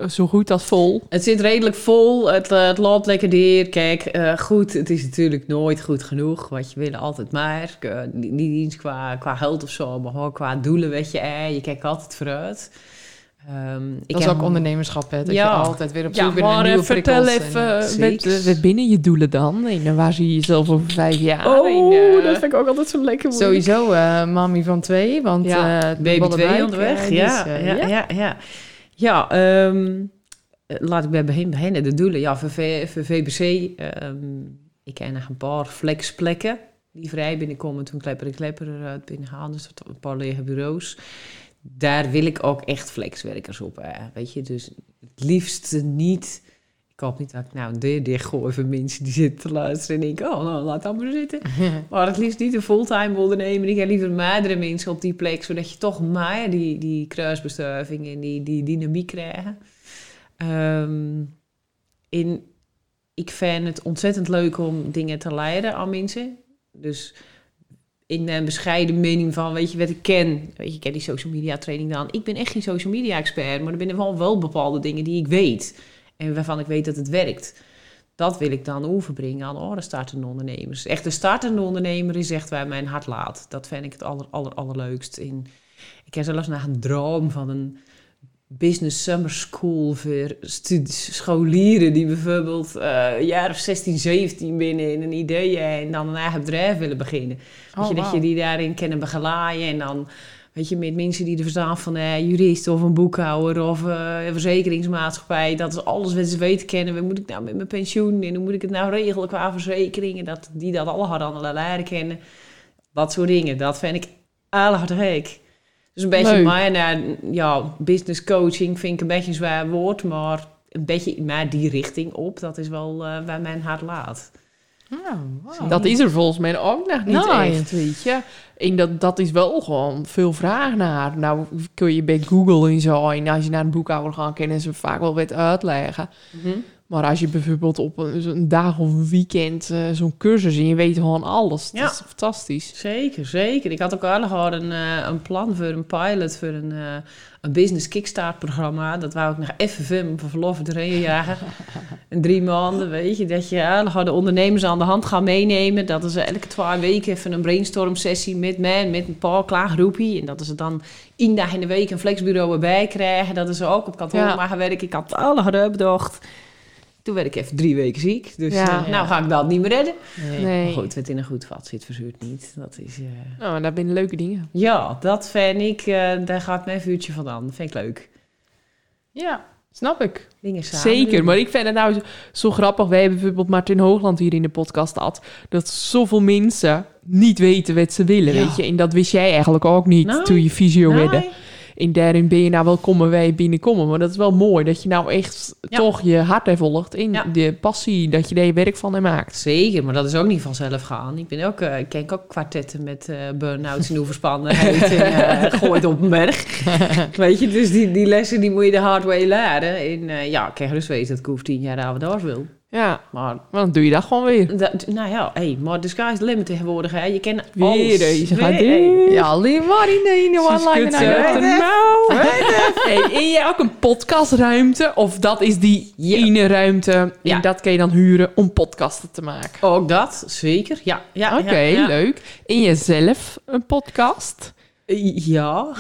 zo goed als vol. Het zit redelijk vol, het, eh, het loopt lekker neer. Kijk, goed, het is natuurlijk nooit goed genoeg. Want je wil altijd maar. Niet niet eens qua, qua geld of zo, maar gewoon qua doelen, weet je. Eh, je kijkt altijd vooruit. Ehm, ik Dat is heb- ook ondernemerschap, hè? Dat Ja. je altijd weer op Ja, zoek bent naar Maar nieuwe eh, vertel prikkels. even, en, eh, Zeker. wat binnen je doelen dan? En eh, waar zie je jezelf over vijf jaar? Oh, En, eh, dat vind ik ook altijd zo lekker. Sowieso uh, mami van twee, want Ja, eh, Baby 2 onderweg. eh, ja, eh, ja, ja, ja. Ja, ehm, eh, laat ik bij begin beginnen. De doelen. Ja, voor, V- voor VBC. ehm, ik ken nog een paar flexplekken die vrij binnenkomen toen Klepper en Klepper eruit binnengaan. Dus dat een paar lege bureaus. Daar wil ik ook echt flexwerkers op. eh, weet je, dus het liefste niet... Ik hoop niet dat ik nou een deur dichtgooi voor mensen die zitten te luisteren en denken... Oh, nou, laat dat maar zitten. Maar het liefst niet een fulltime ondernemer. Ik heb liever meerdere mensen op die plek, zodat je toch maar die, die kruisbestuiving en die, die dynamiek krijgt. Ehm, in, ik vind het ontzettend leuk om dingen te leiden aan mensen. Dus in een bescheiden mening van, weet je wat ik ken? Weet je, ik ken die social media training dan. Ik ben echt geen social media expert, maar er zijn wel, wel bepaalde dingen die ik weet. En waarvan ik weet dat het werkt. Dat wil ik dan overbrengen aan andere startende ondernemers. Echt een startende ondernemer is echt waar mijn hart laat. Dat vind ik het aller, aller, allerleukst. In, ik heb zelfs naar een droom van een business summer school voor scholieren die bijvoorbeeld eh, een jaar of 16, 17 binnen in een idee en dan een eigen bedrijf willen beginnen. Oh, weet je, dat je die daarin kunnen begeleiden en dan weet je, met mensen die er verstaan van eh jurist of een boekhouder of eh, een verzekeringsmaatschappij. Dat is alles wat ze weten kennen. Wat moet ik nou met mijn pensioen en hoe moet ik het nou regelen qua verzekeringen? Dat, die dat alle hadden leren kennen. Dat soort dingen. Dat vind ik allerhardhek. Dus een beetje maar naar ja, business coaching vind ik een beetje een zwaar woord, maar een beetje maar die richting op. Dat is wel eh, waar mijn hart laat. Oh, wow. Dat is er volgens mij ook nog niet Nee. echt, weet je. En dat, dat is wel gewoon veel vraag naar. Nou kun je bij Google en zo, en als je naar een boekhouder gaat, kunnen ze vaak wel wat uitleggen. Maar als je bijvoorbeeld op een, dag of een weekend eh, zo'n cursus en je weet gewoon alles, Ja. dat is fantastisch. Zeker, zeker. Ik had ook al gehad een, eh, een plan voor een pilot voor een, eh, een business kickstart programma. Dat wou ik nog even voor mijn verlof erin jagen. In drie maanden, weet je. Dat je al de ondernemers aan de hand gaan meenemen. Dat is elke twee weken even een brainstorm sessie met mij, met een paar klaar groepie. En dat is het dan één dag in de week een flexbureau erbij krijgen. Dat is ook op kantoor Ja. maar werken. Ik had alle gedaan bedacht. Toen werd ik even drie weken ziek. Dus Ja. eh, nou ga ik dat niet meer redden. Nee. Nee. Maar goed, wat in een goed vat zit, verzuurt niet. Dat is... eh, Nou, en daar binnen leuke dingen. ja, dat vind ik, eh, daar gaat mijn vuurtje van aan. Dat vind ik leuk. Ja, snap ik. Dingen samen Zeker, maar ik vind het nou zo, zo grappig. Wij hebben bijvoorbeeld Martin Hoogland hier in de podcast gehad. Dat zoveel mensen niet weten wat ze willen, Ja. weet je. En dat wist jij eigenlijk ook niet Nee. toen je fysio Nee. En daarin ben je nou wel komen wij binnenkomen. Maar dat is wel mooi dat je nou echt Ja. toch je hart heeft volgt. In Ja. de passie dat je daar je werk van hebt maakt. Zeker, maar dat is ook niet vanzelf gaan. Ik ben ook, eh, ik ken ook kwartetten met eh burn-outs en overspannenheid en eh, gooit op een berg. Weet je, dus die, die lessen die moet je de hard way leren. En ja, ik kan gerust weten dat ik over tien jaar ouder wil. Ja, Maar, maar dan doe je dat gewoon weer. dat, nou ja, hey, maar the sky's the limit tegenwoordig. Hè. Je kent Weer alles. deze gaat Weer. Ja, lief Marie, nee, no one like Ze it. uit de mouw. Hey, en jij ook een podcastruimte? Of dat is die Ja. ene ruimte en Ja. dat kan je dan huren om podcasten te maken? Ook dat, zeker. Ja, ja, Oké, ja, ja. leuk. En jezelf een podcast? Ja.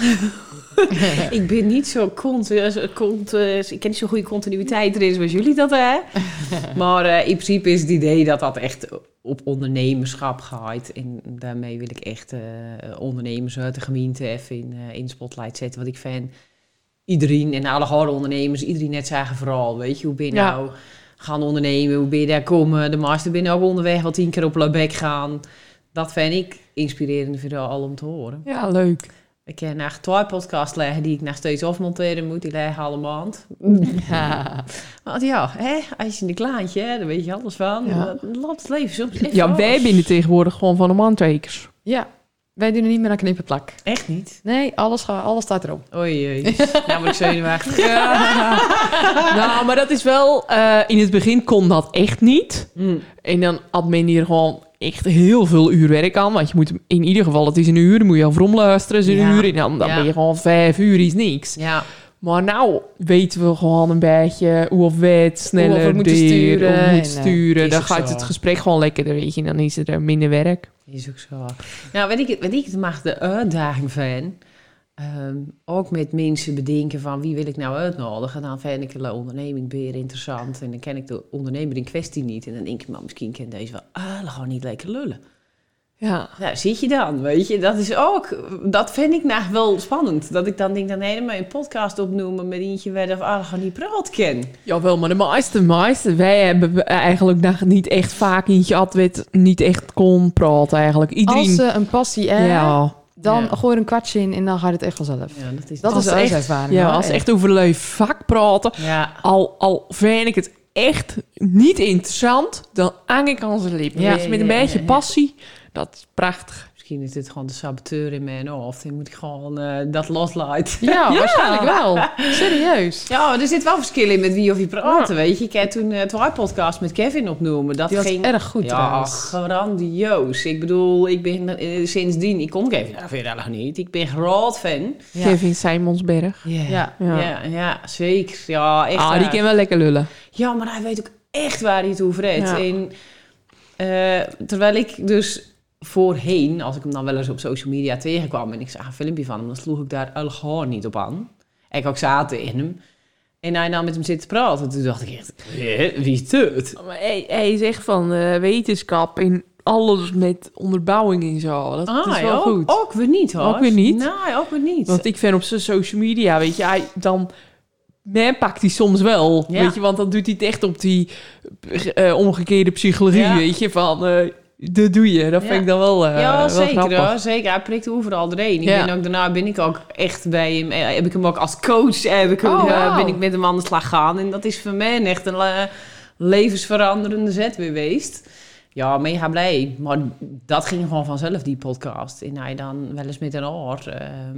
ik ben niet zo cont, eh, cont, eh, ik ken niet zo'n goede continuïteit erin zoals jullie dat hè. maar eh, in principe is het idee dat dat echt op ondernemerschap gaat. En daarmee wil ik echt ondernemers uit de gemeente even in, eh, in spotlight zetten. Want ik vind iedereen en alle harde ondernemers, iedereen net eigen verhaal. Weet je, hoe ben je Ja. nou gaan ondernemen? Hoe ben je daar komen? De master binnen ook onderweg al tien keer op Labek gaan. Dat vind ik inspirerend voor al om te horen. Ja, leuk. Ik heb nog twee podcasts leggen die ik nog steeds afmonteren moet. Die leggen alle maand. Ja. Want ja, hè, als je een klaantje, hè, dan weet je alles van. Ja. Laat het leven soms even Ja, wij binnen tegenwoordig gewoon van de mandtekers. ja, wij doen er niet meer aan knippenplak. Echt niet? Nee, alles, ga- alles staat erop. Oei. Nou word ik zenuwachtig. nou, maar dat is wel... eh, in het begin kon dat echt niet. Mm. En dan had men hier gewoon echt heel veel uur werk aan. Want je moet in ieder geval, het is een uur, dan moet je over omluisteren, is een Ja. uur. En dan, dan Ja. ben je gewoon vijf uur, is niks. Ja, Maar nou weten we gewoon een beetje hoe of wij het sneller Hoe we moeten sturen hoe we en, moeten eh, sturen. Dan gaat zo. het gesprek gewoon lekkerder, weet je. En dan is er minder werk. is ook zo. Nou, weet ik, weet ik het mag de uitdaging van. Ehm, ook met mensen bedenken van wie wil ik nou uitnodigen. Dan vind ik de onderneming weer interessant. En dan ken ik de ondernemer in kwestie niet. En dan denk ik, maar misschien kan deze wel ah, gewoon niet lekker lullen. Ja. Nou, zit je dan, weet je. Dat is ook, dat vind ik nou wel spannend. Dat ik dan denk, dan helemaal een podcast opnoemen met eentje waar of ah, gewoon niet praat ken. Jawel, maar de meeste, meeste, wij hebben eigenlijk nog niet echt vaak eentje wat niet echt kon praten eigenlijk. Iedereen, Als ze een passie hebben, ja, dan Ja. gooi er een kwartje in en dan gaat het echt vanzelf. Ja, dat is Dat Als is de echt- ervaring. ja, hoor, als echt over leuk vak praten, Ja, al, al vind ik het echt niet interessant, dan hang ik aan zijn lippen. Ja. Je, met een beetje ja, ja. passie, dat is prachtig. Misschien is dit gewoon de saboteur in mijn hoofd. Dan moet ik gewoon eh, dat loslaten. Ja, waarschijnlijk wel. Serieus. Ja, er zit wel verschil in met wie of je praten, weet je. Ik heb toen het uh, podcast met Kevin opnoemen. Dat Die ging erg goed ja, grandioos. Ik bedoel, ik ben eh, sindsdien... Ik kon Kevin nou, verder nog niet. Ik ben groot fan. Ja. Kevin Simonsberg. Ja, Ja. ja, Ja. ja, zeker. Ja, echt Ah, die kan wel lekker lullen. Ja, maar hij weet ook echt waar hij het over heeft. Ja. En, eh, terwijl ik dus voorheen, als ik hem dan wel eens op social media tegenkwam... en ik zag een filmpje van hem, dan sloeg ik daar al gewoon niet op aan. Ik ook zaten in hem. En hij dan met hem zit te praten. Toen dacht ik echt, "Hè, wie is het? Maar hij, hij is echt van eh, wetenschap en alles met onderbouwing en zo. Dat, dat is wel ja, goed. Ook, ook weer niet hoor. Ook weer niet? Nee, ook weer niet. Want ik vind op zijn social media, weet je, hij dan... Man pakt hij soms wel, Ja. weet je, want dan doet hij het echt op die eh, omgekeerde psychologie, Ja. weet je, van eh, dat doe je. Dat Ja. vind ik dan wel, eh ja, wel zeker hoor. Zeker. Hij prikt overal doorheen. Ik Ja. ben ook, daarna ben ik ook echt bij hem. eh, Heb ik hem ook als coach heb ik hem, Oh, eh, ben ik met hem aan de slag gaan. En dat is voor mij echt een eh, levensveranderende zet geweest. Ja, mega blij. Maar dat ging gewoon vanzelf, die podcast. En hij dan wel eens met een oor. ehm,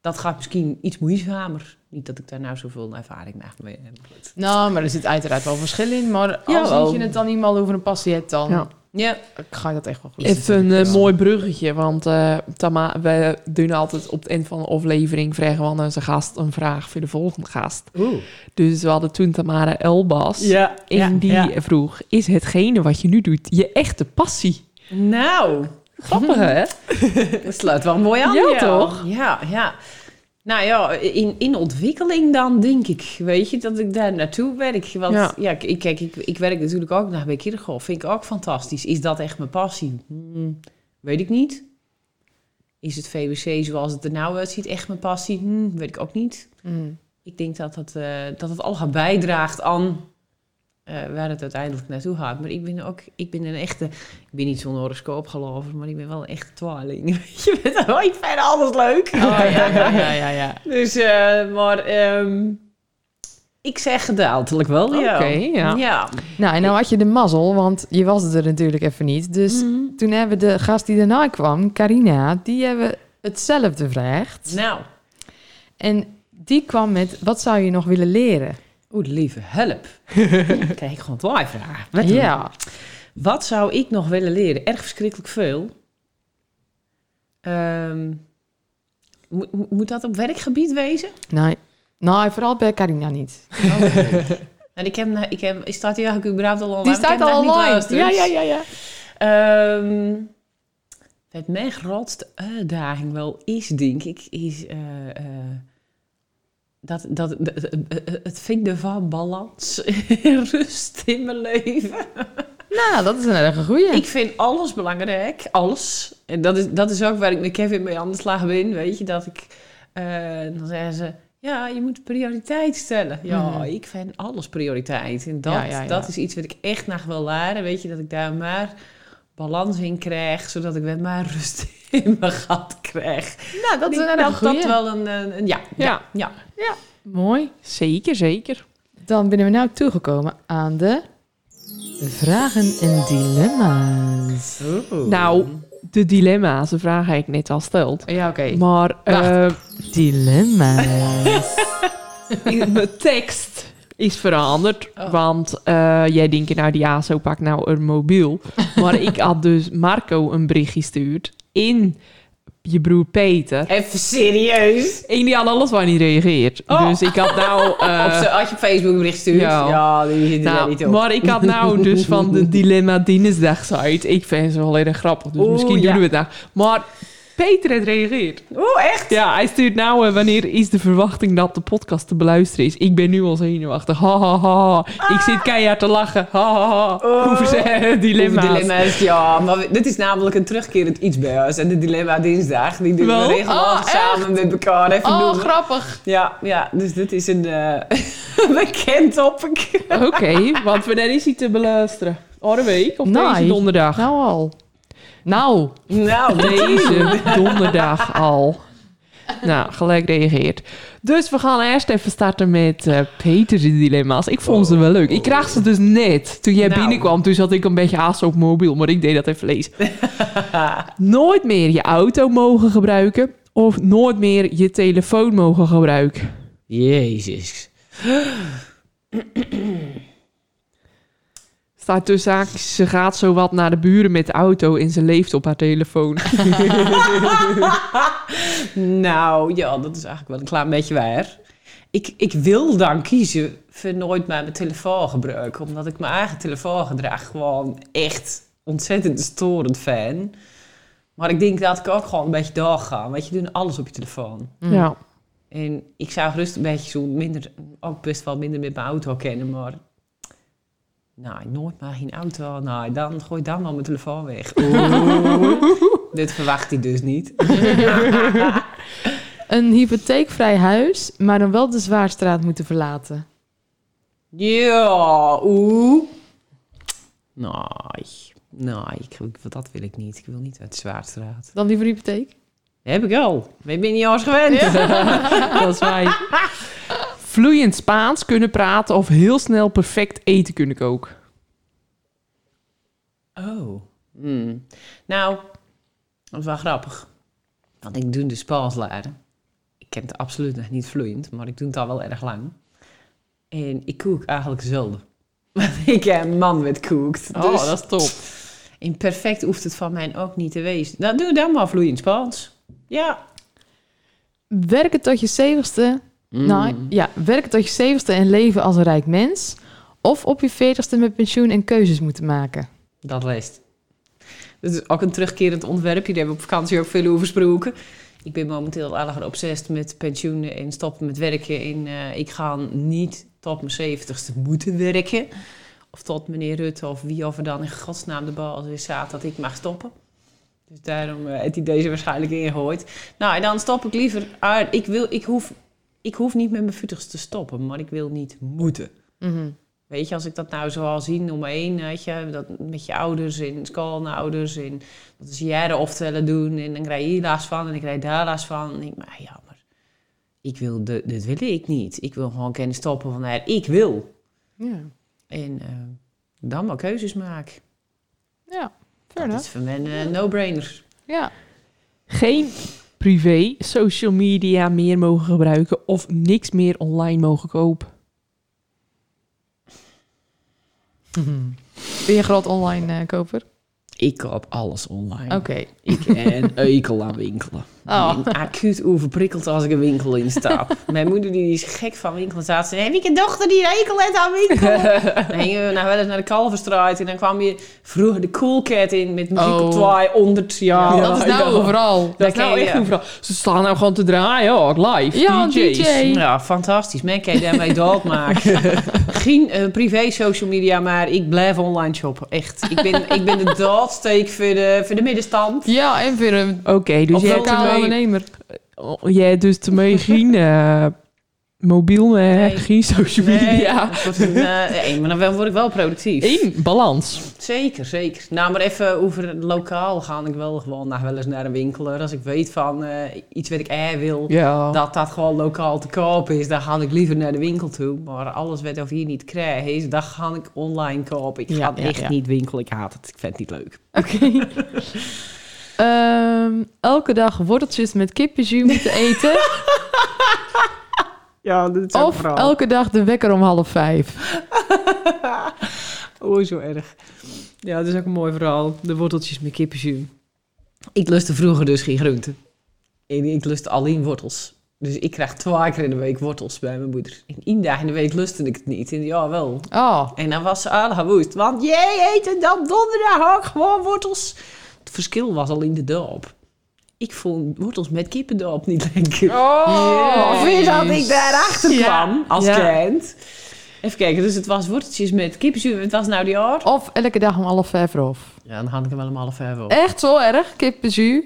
dat gaat misschien iets moeizamer. Niet dat ik daar nou zoveel ervaring mee heb. Nou, maar er zit uiteraard wel verschil in. Maar als je het dan eenmaal over een passie hebt, dan Ja. Ja, ga je dat echt wel goed. Even een eh, mooi bruggetje, want eh Tama, we doen altijd op het eind van de aflevering vragen we aan onze gast een vraag voor de volgende gast. Dus we hadden toen Tamara Elbas ja, en ja, die ja. vroeg, is hetgene wat je nu doet je echte passie? Nou, Grappig hè? Dat sluit wel mooi aan. Ja, toch? Ja, ja. Nou ja, in, in ontwikkeling dan denk ik, weet je, dat ik daar naartoe werk. Want Ja. ja, ik, kijk, ik, ik werk natuurlijk ook nog bij Kirchhoff. Vind ik ook fantastisch. Is dat echt mijn passie? Hmm, weet ik niet. Is het VWC zoals het er nou uitziet echt mijn passie? Hmm, weet ik ook niet. Mm. Ik denk dat het, eh, dat het allemaal bijdraagt aan eh, waar het uiteindelijk naartoe gaat. Maar ik ben ook, ik ben een echte, ik ben niet zo'n horoscoopgelover, maar ik ben wel een echte twaling. Je bent oh, ik vind alles leuk. Oh, ja, ja, ja, ja, ja. Dus, eh, maar ehm, ik zeg gedeeltelijk wel, ja. Oké, ja. ja. Nou, en nou had je de mazzel, want je was er natuurlijk even niet. Dus Mhm. toen hebben we de gast die daarna kwam, Carina, die hebben hetzelfde gevraagd. Nou, En die kwam met, wat zou je nog willen leren? Oeh, lieve help. Kijk, ik gewoon vragen. Wat, Ja. wat zou ik nog willen leren? Erg verschrikkelijk veel. Ehm, moet, dat op werkgebied wezen? Nee. Nou, vooral bij Carina niet. En ik heb, ik heb, staat die eigenlijk überhaupt al online? Die staat al online. Ja, ja, ja, ja. Ehm, het mijn grootste uitdaging wel is, denk ik, is eh, eh, dat, dat, het vinden van balans en rust in mijn leven. Nou, dat is een erg goeie. Ik vind alles belangrijk, alles. En dat is, dat is ook waar ik met Kevin mee aan de slag ben, weet je, dat ik, eh, dan zeggen ze, ja, je moet prioriteit stellen. Ja, Mhm. ik vind alles prioriteit. En dat, Ja, ja, ja. dat is iets wat ik echt nog wil leren, weet je, dat ik daar maar balans in krijg, zodat ik weer maar rust in mijn gat krijg. Nou, dat is erg dat wel een, een, een- ja, ja, Ja. ja. Mooi. Zeker, zeker. Dan ben we nou toegekomen aan de vragen en dilemma's. Nou, de dilemma's, de vraag heb ik net al steld. Ja, oké. Maar eh, Dilemma's. mijn tekst is veranderd. Oh. Want eh, jij denkt, nou, die ASO pakt nou een mobiel. Maar ik had dus Marco een bericht gestuurd in je broer Peter. Even serieus. En die had alles waar niet reageert. Oh. Dus ik had nou... eh, Op had je Facebook bericht gestuurd? ja. Ja, die zit nou, niet op. maar ik had nou dus van de Dilemma Dinsdag site. Ik vind ze wel erg grappig, dus Oeh, misschien ja. doen we het nou. Maar Peter heeft reageerd. Oeh, echt? Ja, hij stuurt nou, eh, wanneer is de verwachting dat de podcast te beluisteren is? Ik ben nu al zenuwachtig. Ha, ha, ha, ha. Ik zit keihard te lachen. Ha, ha, ha. Oh. Over zijn dilemma's. Dilemma's, ja. Maar we- dit is namelijk een terugkerend iets bij ons. En de Dilemma Dinsdag, die doen Wel? we regelmatig Oh, echt? samen met elkaar even Oh, doen. grappig. Ja, ja, dus dit is een eh bekend topic. Oké, want wanneer is hij te beluisteren? Andere week of Nee. deze donderdag? Nou al. Nou. Nou, Deze donderdag al. Nou, gelijk reageert. Dus we gaan eerst even starten met eh Peter's dilemma's. Ik vond ze wel leuk. Ik kreeg ze dus net. Toen jij Nou. binnenkwam, toen zat ik een beetje aas op mobiel. Maar ik deed dat even lezen. nooit meer je auto mogen gebruiken. Of nooit meer je telefoon mogen gebruiken. Jezus. Staat tussen haakjes, ze gaat zo wat naar de buren met de auto en ze leeft op haar telefoon. Nou, ja, dat is eigenlijk wel een klein beetje waar. Ik, ik wil dan kiezen voor nooit meer mijn telefoon gebruiken. Omdat ik mijn eigen telefoongedrag gewoon echt ontzettend storend vind. Maar ik denk dat ik ook gewoon een beetje doorga. Want je doet alles op je telefoon. Mm. Ja. En ik zou gerust een beetje zo minder, ook best wel minder met mijn auto kennen. Maar nou, nooit maar geen auto. Nou, dan gooi dan wel mijn telefoon weg. Oeh. Dit verwacht hij dus niet. Een hypotheekvrij huis, maar dan wel de Zwaarstraat moeten verlaten. Ja, oeh. Nee, nee, ik, dat wil ik niet. Ik wil niet uit de Zwaarstraat. Dan liever hypotheek? Heb ik al. Ik ben niet als gewend. Dat is wij. Vloeiend Spaans kunnen praten of heel snel perfect eten kunnen koken. Oh. Hmm. Nou, dat is wel grappig. Want ik doe de Spaans leren. Ik ken het absoluut nog niet vloeiend, maar ik doe het al wel erg lang. En ik kook eigenlijk zelden. ik heb een man met kookt. Dus Oh, dat is top. in perfect hoeft het van mij ook niet te wezen. Dan doe dan maar vloeiend Spaans. Ja. Werken tot je Nou, ja, werken tot je zeventigste en leven als een rijk mens. Of op je veertigste met pensioen en keuzes moeten maken. Dat leest. Dat is ook een terugkerend onderwerp. Hier hebben we op vakantie ook veel over gesproken. Ik ben momenteel erg obsessief met pensioenen en stoppen met werken. En eh, ik ga niet tot mijn zeventigste moeten werken. Of tot meneer Rutte of wie of er dan in godsnaam de baas is staat dat ik mag stoppen. Dus daarom eh heeft hij deze waarschijnlijk ingegooid. Nou, en dan stop ik liever uit. Ik, wil, ik, hoef, ik hoef niet met mijn voeters te stoppen, maar ik wil niet moeten. Mhm. Weet je, als ik dat nou zo al zie om me heen, weet je, dat met je ouders en schoolouders en dat ze jaren oftellen doen en dan krijg je hier last van en ik krijg daar last van. En ik, maar ja, maar ik wil, de, dit wil ik niet. Ik wil gewoon kunnen stoppen van, nou, ik wil. Ja. En eh, dan maar keuzes maken. Ja, fair Dat enough. is voor eh, no-brainer. Ja. Geen privé social media meer mogen gebruiken of niks meer online mogen kopen. Ben je een groot online eh, koper? Ik koop alles online. Oké. Ik een eikel aan winkelen. Oh. Ik ben acuut overprikkeld als ik een winkel instap. Mijn moeder die is gek van winkelen. Zaten ze, heb ik een dochter die een hekel heeft aan winkelen? dan gingen we nou wel eens naar de Kalverstraat. En dan kwam je vroeger de Cool Cat in met muziek Oh. op 200 jaar. dat is nou ja. overal. Dat Daar is nou je- echt overal. Ze staan nou gewoon te draaien, ook live. Ja, DJ's. DJ. Ja, fantastisch. Men kan je daarmee doodmaken. Geen eh, privé social media, maar ik blijf online shoppen. Echt. Ik ben, ik ben de doodsteek voor de, voor de middenstand. Ja, en voor een Oké, dus jij ermee, ondernemer. oh, jij hebt dus ermee geen eh, mobiel, Nee. geen social Nee, media. wordt een, eh, nee, maar dan word ik wel productief. Eén, balans. Zeker, zeker. Nou, maar even over het lokaal ga ik wel gewoon nog wel eens naar een winkel. Als ik weet van eh, iets wat ik eh wil, Ja. dat dat gewoon lokaal te koop is, dan ga ik liever naar de winkel toe. Maar alles wat ik hier niet krijg is, dat ga ik online kopen. Ik ga ja, echt ja. niet winkelen, ik haat het. Ik vind het niet leuk. Oké. Ehm, elke dag worteltjes met kippenjus moeten eten. Ja, dat is of elke dag de wekker om half vijf. Oh, zo erg. Ja, dat is ook een mooi verhaal. De worteltjes met kippenjus. Ik lustte vroeger dus geen groenten. En ik lustte alleen wortels. Dus ik krijg twee keer in de week wortels bij mijn moeder. En één dag in de week lustte ik het niet. En ja, wel. Oh, En dan was ze al woest. Want jij eet en dan donderdag ook gewoon wortels. Het verschil was al in de doop. Ik vond wortels met kippendoop niet lekker. Oh. Of is dat ik daarachter Ja. kwam als Ja. kind. Even kijken, dus het was worteltjes met kippenzuur. Het was nou die jaar. Of elke dag om half vijf of. Ja, dan had ik hem wel een half vijf op. Echt zo erg, kippenjus?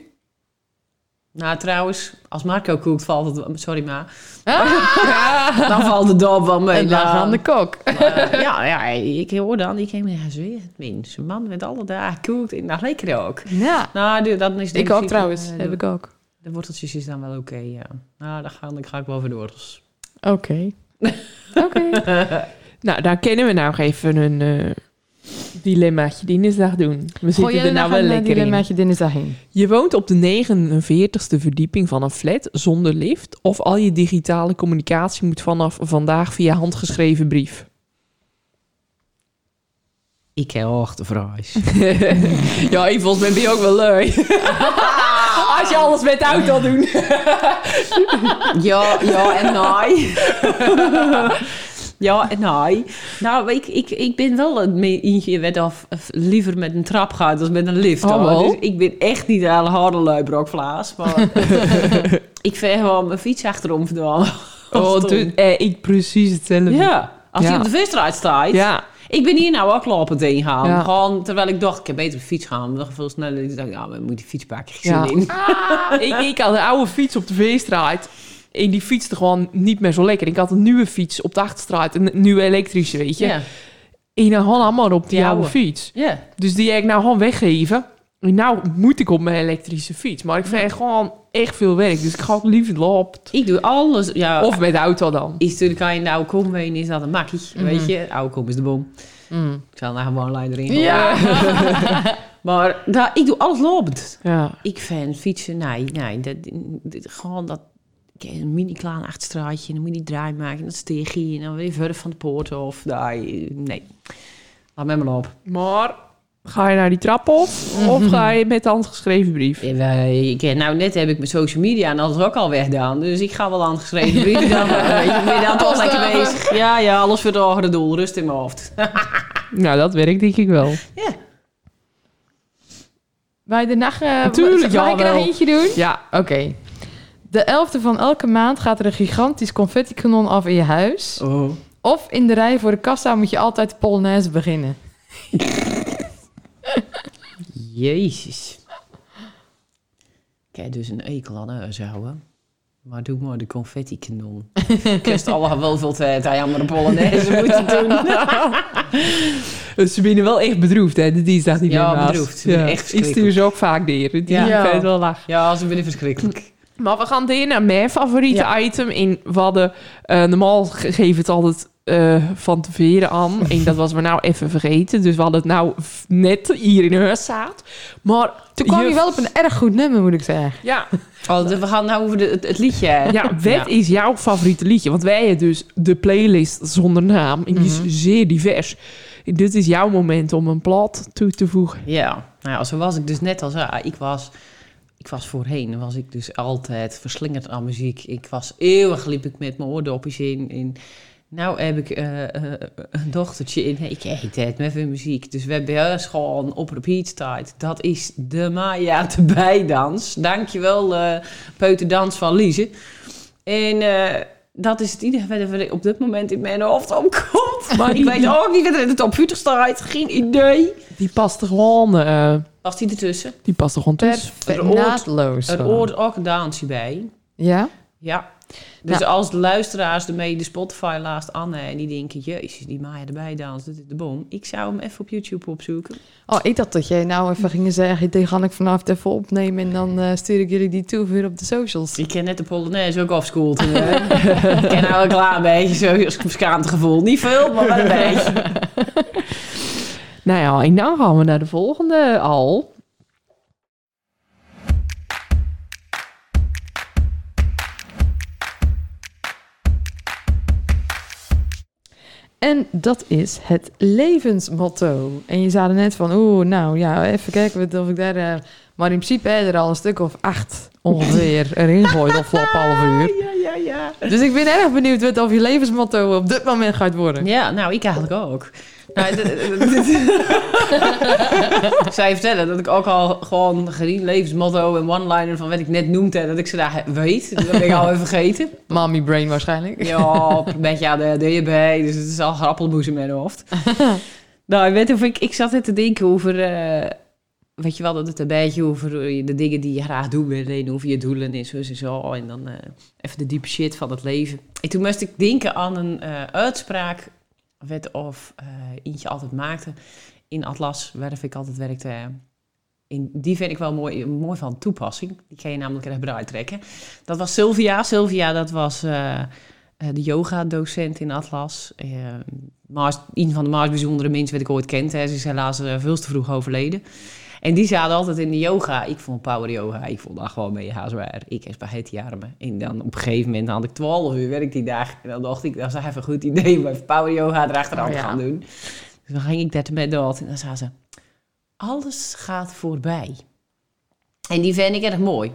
Nou, trouwens, als Marco kookt, valt het... Sorry, ma. Ah. Dan valt de doop wel mee. Dan Nou, aan de kok. eh, ja, ja, ik hoor dan. Ik heb me zweer het minst. Een man met alle dagen kookt en nog lekker ook. Ja. Nou, dat is Ik ook trouwens, principe, heb ik ook. de worteltjes is dan wel oké, ja. Nou, dan ga, dan ga ik wel voor de wortels. Oké. Oké. Nou, daar kennen we nou even een eh dilemmaatje dinsdag doen. We zitten er nou wel lekker in. met je dinsdag heen. Je woont op de 49ste verdieping van een flat zonder lift... of al je digitale communicatie moet vanaf vandaag via handgeschreven brief. Ik heb ook de vraag. ja, ik volgens mij ben je ook wel lui. Als je alles met de auto doet. Ja, ja en nee. ja en nee. Nou, ik, ik, ik ben wel een eentje wat of of liever met een trap gaat dan met een lift. Oh, wel? Dus ik ben echt niet een harde luibrokvlaas. Maar ik vind gewoon mijn fiets achterom verdwalen. Oh, du- eh, ik precies hetzelfde. Ja, als Ja. je op de visstraat staat. Ja, Ik ben hier nou ook lopend heen gaan. Ja. Gewoon terwijl ik dacht, ik heb beter op fiets gaan. Nog veel sneller. Ik dacht, ja, maar moet die fiets pakken. Ja. in. ik, ik had een oude fiets op de Veestraat. En die fietste gewoon niet meer zo lekker. Ik had een nieuwe fiets op de Achterstraat. Een nieuwe elektrische, weet je. Ja. En dan gewoon allemaal op die Die oude oude. fiets. Ja. Dus die heb ik nou gewoon weggeven. En nou moet ik op mijn elektrische fiets. Maar ik vind het gewoon echt veel werk. Dus ik ga ook liever lopen. Ik doe alles. Ja, Of met de auto dan. Is natuurlijk aan je de oude kom heen, is dat een makkie. Weet je, oude kom is de bom. Mm. Ik zal daar gewoon lijn erin Ja. Maar daar, ik doe alles lopend. Ja. Ik vind fietsen, nee, nee. Dat, dat- gewoon dat, een mini klein achterstraatje en dan moet je die draai maken. Dat steeg je en dan weer verder van de poort of nee, nee. Laat me maar op. Maar ga je naar die trap op? Of ga je met de handgeschreven brief? Ik, heb- nou, net heb ik mijn social media en alles ook al weggedaan. Dus ik ga wel aan het geschreven brieven dan. ben je dan toch lekker bezig. Ja, ja, alles voor het hogere doel. Rust in mijn hoofd. Nou, dat werkt denk ik wel. Ja. Wij de nacht... Uh, Tuurlijk, Ga ik er eentje doen? Ja. Oké. De 11e van elke maand gaat er een gigantisch confetti-kanon af in je huis. Oh. Of in de rij voor de kassa moet je altijd de Polonaise beginnen. Jezus. Ik heb dus een ekel aan huishouden. Maar doe maar de confetti-kanon. Kust al wel veel tijd aan jammer de Polonaise moeten doen. Dus ze binnen wel echt bedroefd, hè? De dinsdag die Ja, bedroefd. Ze vinden echt Ik stuur ze ook vaak neer. Die Ja. ja. het wel lachen. Ja, ze vinden verschrikkelijk. Maar we gaan weer naar mijn favoriete item. In, we hadden, eh, normaal ge- geven het altijd eh, van tevoren aan. En dat was we nou even vergeten. Dus we hadden het nou net hier in huis zaad. Maar Toen kwam je wel op een erg goed nummer, moet ik zeggen. Ja, Oh, de- we gaan nou over de, het, het liedje. ja, wat Ja. is jouw favoriete liedje? Want wij hebben dus de playlist zonder naam. En die is zeer divers. En dit is jouw moment om een plaat toe te voegen. Ja, nou ja, zo was ik dus net al zei. Ik was, ik was voorheen, was ik dus altijd verslingerd aan muziek. Ik was eeuwig, liep ik met mijn oordopjes in. En nou heb ik eh, eh, een dochtertje in. Ik eet het met veel muziek. Dus we hebben bij huis gewoon op repeat tijd. Dat is de Maya de bijdans. Dankjewel, eh Peuterdans van Lize. En eh, dat is het enige wat er op dit moment in mijn hoofd opkomt. Maar ik weet ook niet wat er in de top 40 staat. Geen idee. Die past er gewoon, eh, Was die ertussen? die past er gewoon tussen. Perfect. Er Naadloos. Er hoort ook een dansje bij. Ja? Ja. Dus als de luisteraars ermee de Spotify laast Anne en die denken, jezus, die Maya erbij danst, dat is de bom. Ik zou hem even op YouTube opzoeken. Oh, ik dacht dat jij nou even ging zeggen, die ga ik vanavond even opnemen en dan eh, stuur ik jullie die toe weer op de socials. Ik ken net de Polonaise ook afschoold. ik ken nou wel klaar een beetje zo schaamtegevoel. Niet veel, maar wel een beetje. Nou ja, en dan gaan we naar de volgende al. En dat is het levensmotto. En je zei net van, oeh, nou ja, even kijken of ik daar... eh, maar in principe heb je er al een stuk of acht ongeveer erin gooit op flap half uur. Ja, ja, ja. Dus ik ben erg benieuwd wat of je levensmotto op dit moment gaat worden. Ja, nou, ik eigenlijk ook. Nou, je vertellen dat ik ook al gewoon gerien levensmotto en one-liner van wat ik net noemde, dat ik ze daar weet. Dat ben ik al even vergeten. Mommy brain waarschijnlijk. Ja, een beetje ADHD erbij, dus het is al grappelboes in mijn hoofd. nou, ik weet of ik, ik zat net te denken over, eh, weet je wel, dat het een beetje over de dingen die je graag doet reden, over je doelen en zo en zo. En dan eh, even de diepe shit van het leven. En toen moest ik denken aan een eh, uitspraak, wat of eh eentje altijd maakte in Atlas, waar ik altijd werkte. In, die vind ik wel mooi, mooi van toepassing. Die kan je namelijk er even trekken. Dat was Sylvia. Sylvia, dat was eh, eh, de yoga-docent in Atlas. Maar een van de meest bijzondere mensen wat ik ooit kent. Hè. Ze is helaas veel te vroeg overleden. En die zaten altijd in de yoga. Ik vond power yoga, ik vond dat gewoon mega zwaar. Ik heb spaghetti armen. En dan op een gegeven moment had ik 12 uur werk die dag. En dan dacht ik, dat is even een goed idee om even power yoga erachteraan Oh, te ja. gaan doen. Dus dan ging ik dat met dat. En dan zei ze, alles gaat voorbij. En die vind ik erg mooi.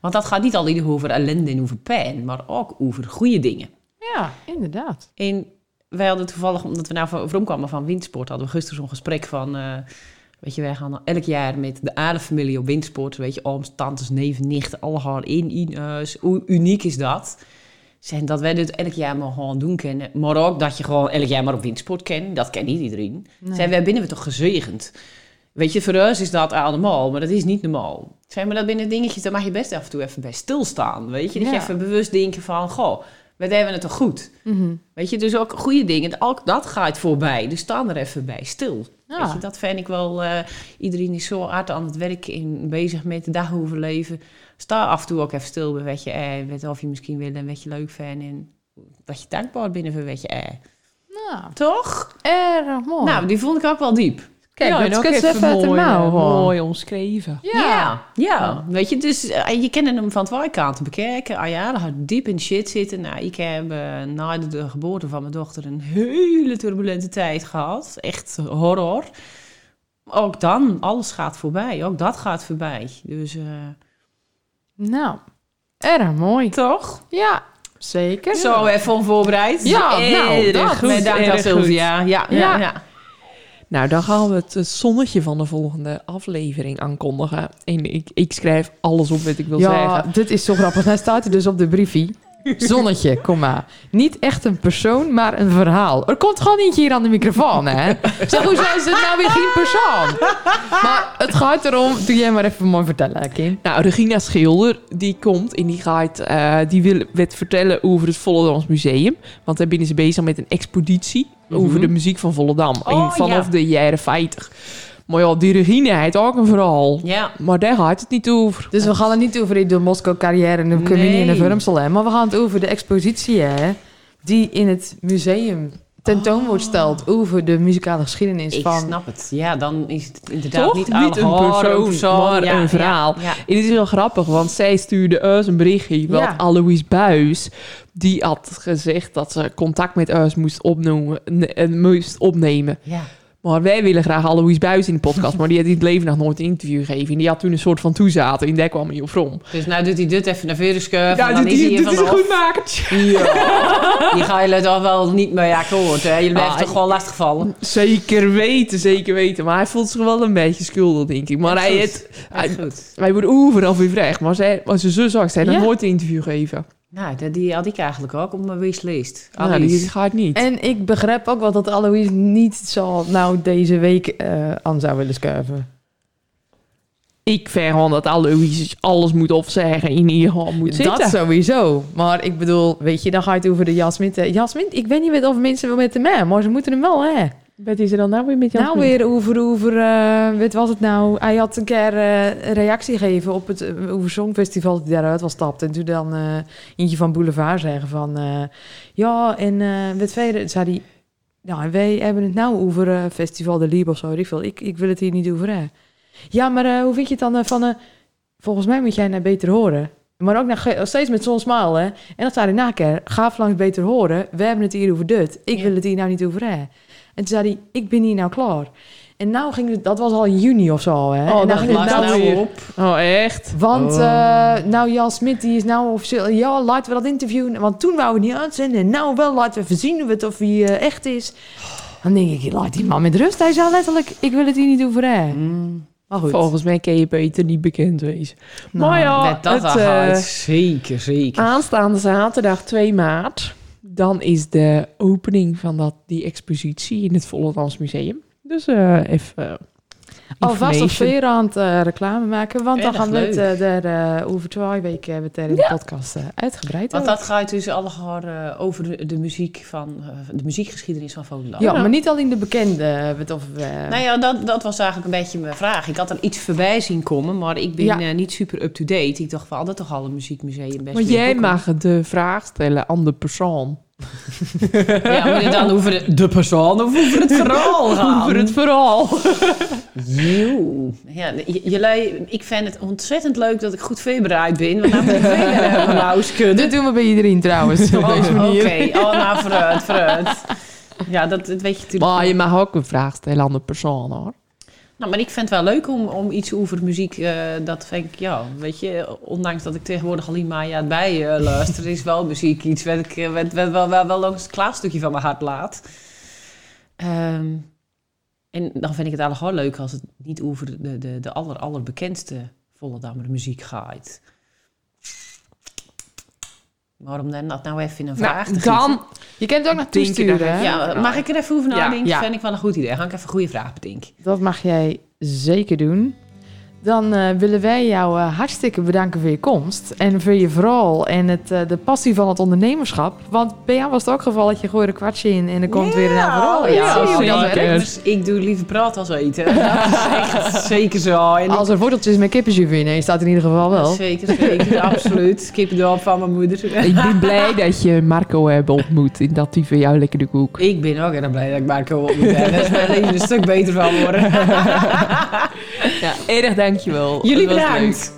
Want dat gaat niet alleen over ellende en over pijn, maar ook over goede dingen. Ja, inderdaad. En wij hadden toevallig, omdat we nou van- overomkwamen van windsport, hadden we gisteren zo'n gesprek van... eh, weet je, wij gaan elk jaar met de aardenfamilie op windsport. Weet je, ooms, tantes, neven, nichten, alle gaan in, in huis. Hoe uniek is dat? Zijn dat wij dit elk jaar maar gewoon doen kennen. Maar ook dat je gewoon elk jaar maar op windsport kent. Dat kent niet iedereen. Nee. Zijn wij binnen we toch gezegend? Weet je, voor ons is dat allemaal, maar dat is niet normaal. Zijn maar dat binnen dingetjes, daar mag je best af en toe even bij stilstaan. Weet je, dat je even bewust denken van, goh, wij hebben het toch goed? Mhm. Weet je, dus ook goede dingen, ook dat gaat voorbij. Dus staan er even bij stil. Ja. Weet je, dat vind ik wel, eh, iedereen is zo hard aan het werk in bezig met de dag overleven. Sta af en toe ook even stil bij wat je eh, weet of je misschien wil en wat je leuk vindt. En dat je dankbaar bent voor wat je eh. Nou, Toch? erg mooi. Nou, die vond ik ook wel diep. Kijk, ja, dat sketst even even uit de mooi, mouw. eh, mooi omschreven. Ja. Ja, ja. weet je, dus eh, je kent hem van twee kanten bekijken. Ah ja, dat gaat diep in shit zitten. Nou, ik heb eh, na de, de geboorte van mijn dochter een hele turbulente tijd gehad. Echt horror. Ook dan, alles gaat voorbij. Ook dat gaat voorbij. Dus, eh, Nou, erg mooi. toch? Ja, zeker. Zo even onvoorbereid. Ja, nou, dat goed. goed, Dank aan Sylvia. Ja, ja, Ja. ja. Nou, dan gaan we het zonnetje van de volgende aflevering aankondigen. En ik, ik schrijf alles op wat ik wil ja, zeggen. dit is zo grappig. Hij staat er dus op de briefie. Zonnetje, kom maar. Niet echt een persoon, maar een verhaal. Er komt gewoon eentje hier aan de microfoon, hè? Zeg, hoe is het nou weer geen persoon? Maar het gaat erom... Doe jij maar even mooi vertellen, Kim. Nou, Regina Schilder, die komt en die gaat, eh, die wil wat vertellen over het Volendams Museum. Want daar binnen ze bezig met een expositie Mhm. over de muziek van Volendam. Oh, en vanaf ja. de jaren 50. Maar ja, die Regina heeft ook een verhaal. Ja. Maar daar gaat het niet over. Dus we gaan het niet over de Moskou-carrière en de comedie en de Nee. Wurmsel? Maar we gaan het over de expositie, hè? Die in het museum tentoon wordt gesteld over de muzikale geschiedenis Ik van... snap het. Ja, dan is het inderdaad Toch? niet, Niet een persoon, maar Ja, een verhaal. Ja, ja. En het is wel grappig, want zij stuurde ons een berichtje. Want Ja. Alois Buis, die had gezegd dat ze contact met ons moest opnemen. ne- eh, moest opnemen. Maar wij willen graag Alois Buis in de podcast. maar die had in het leven nog nooit een interview gegeven. En die had toen een soort van toezaten. En daar kwam hij op from. Dus nou doet hij dit even naar voren schuiven. Ja, dit, is hij dit, is een goed makertje. Ja, die ga je toch wel niet mee akkoord, hè? Je blijft Ah, toch gewoon lastigvallen. Zeker weten, zeker weten. Maar hij voelt zich wel een beetje schuldig, denk ik. Maar hij, het, hij, hij wordt overal weer vreemd. Maar, zij, maar zijn zus zag, zij nog nooit een interview geven. Nou, dat- die had ik eigenlijk ook op mijn wishlist. Nou, die gaat niet. En ik begrijp ook wel dat Alois niet zo nou deze week eh, aan zou willen schuiven. ik vind gewoon dat Aloysius alles moet opzeggen in ieder geval moet zitten. Dat sowieso. Maar ik bedoel, weet je, dan ga je het over de Jasmin. Jasmin, ik weet niet wat of mensen wel met hem hebben, maar ze moeten hem wel, hè. Wat is er dan nou weer met jou? Nou weer over, over eh, wat was het nou? Hij had een keer een reactie gegeven op het eh, over Songfestival dat hij daaruit was stapt. En toen dan eentje van Boulevard zeggen van... ja, en wat verder zei hij... Nou, wij hebben het nou over Festival de Liebe of zo. weet Ik, veel. ik, ik wil het hier niet over hebben. Ja, maar hoe vind je het dan van... volgens mij moet jij naar Beter Horen. Maar ook ge- steeds met zo'n smile, hè. En dat zei hij na keer. Gaaf langs Beter Horen. We hebben het hier over dit. Ik wil het hier nou niet over hebben. En toen zei hij, ik ben hier nou klaar. En nou ging het, dat was al in juni of zo, hè. Oh, en dat dan ging het nou nou weer. weer. Oh, echt? Want Oh. eh, nou, Jan Smit, die is nou officieel... Ja, laten we dat interviewen. Want toen wouden we niet uitzenden. En nou wel, laten we even zien of het of hij eh, echt is. Dan denk ik, laat die man met rust. Hij zei letterlijk, ik wil het hier niet over hebben. Mm. Maar goed. Volgens mij kan je beter niet bekend wezen. Nou, maar ja, Net dat het, al eh, gaat. Zeker, zeker. aanstaande zaterdag 2 maart, dan is de opening van dat, die expositie in het Volendams Museum. Dus eh, even eh, Alvast op sfeer aan het eh, reclame maken. Want dan gaan we het eh, daar, eh, over twee weken hebben we het er in de podcast uitgebreid Want dat gaat dus allemaal over de, de muziek van eh, de muziekgeschiedenis van Volendam. Ja, Ja. maar niet alleen de bekende. Of, eh, Nou ja, dat, dat was eigenlijk een beetje mijn vraag. Ik had er iets voorbij zien komen, maar ik ben Ja. eh, niet super up-to-date. Ik dacht, we hadden toch al een muziekmuseum best Maar weer jij mag de vraag stellen aan de persoon. Ja, moet het dan over de, de persoon of over het verhaal gaan? Over het verhaal. Joe. Ja, jullie, ik vind het ontzettend leuk dat ik goed voorbereid ben. Want nou moet ik verder hebben nou kunnen. Dit doen we bij iedereen trouwens. op Oh, deze Oké, manier. oh, nou vooruit, vooruit. Ja, dat, dat weet je natuurlijk. Maar je mag ook een vraag stellen aan de persoon hoor. Nou, maar ik vind het wel leuk om, om iets over muziek, eh, dat vind ik, ja, weet je, ondanks dat ik tegenwoordig alleen maar ja, bij eh, luister, is wel muziek iets wat ik eh, wat, wat wel, wel, langs het klaarstukje van mijn hart laat. Ehm, en dan vind ik het eigenlijk wel leuk als het niet over de, de, de aller, allerbekendste Volendammer muziek gaat. Maar om dan dat nou even in een vraag Nou, te dan gieten. Je kent het ook naartoe Denk je sturen, dat- hè? Ja, mag ik er even over nadenken? ja. Vind ik wel een goed idee. Ga ik even een goede vraag bedenken. Dat mag jij zeker doen. Dan eh, willen wij jou eh, hartstikke bedanken voor je komst. En voor je verhaal en het, eh, de passie van het ondernemerschap. Want bij jou was het ook geval dat je gooit een kwartje in en er komt weer een verhaal. Ja, dat werkt. Dus ik doe liever praten als eten. Dat is echt zeker zo. En Als er worteltjes met kippenjuf in nee, staat in ieder geval wel. Zeker, zeker. absoluut. Kippendorp van mijn moeder. Ik ben blij dat je Marco hebt ontmoet en dat hij voor jou lekker de koek. Ik ben ook erg blij dat ik Marco op moet hebben. Daar is mijn leven een stuk beter van worden. Ja, erg dankjewel. Jullie bedankt.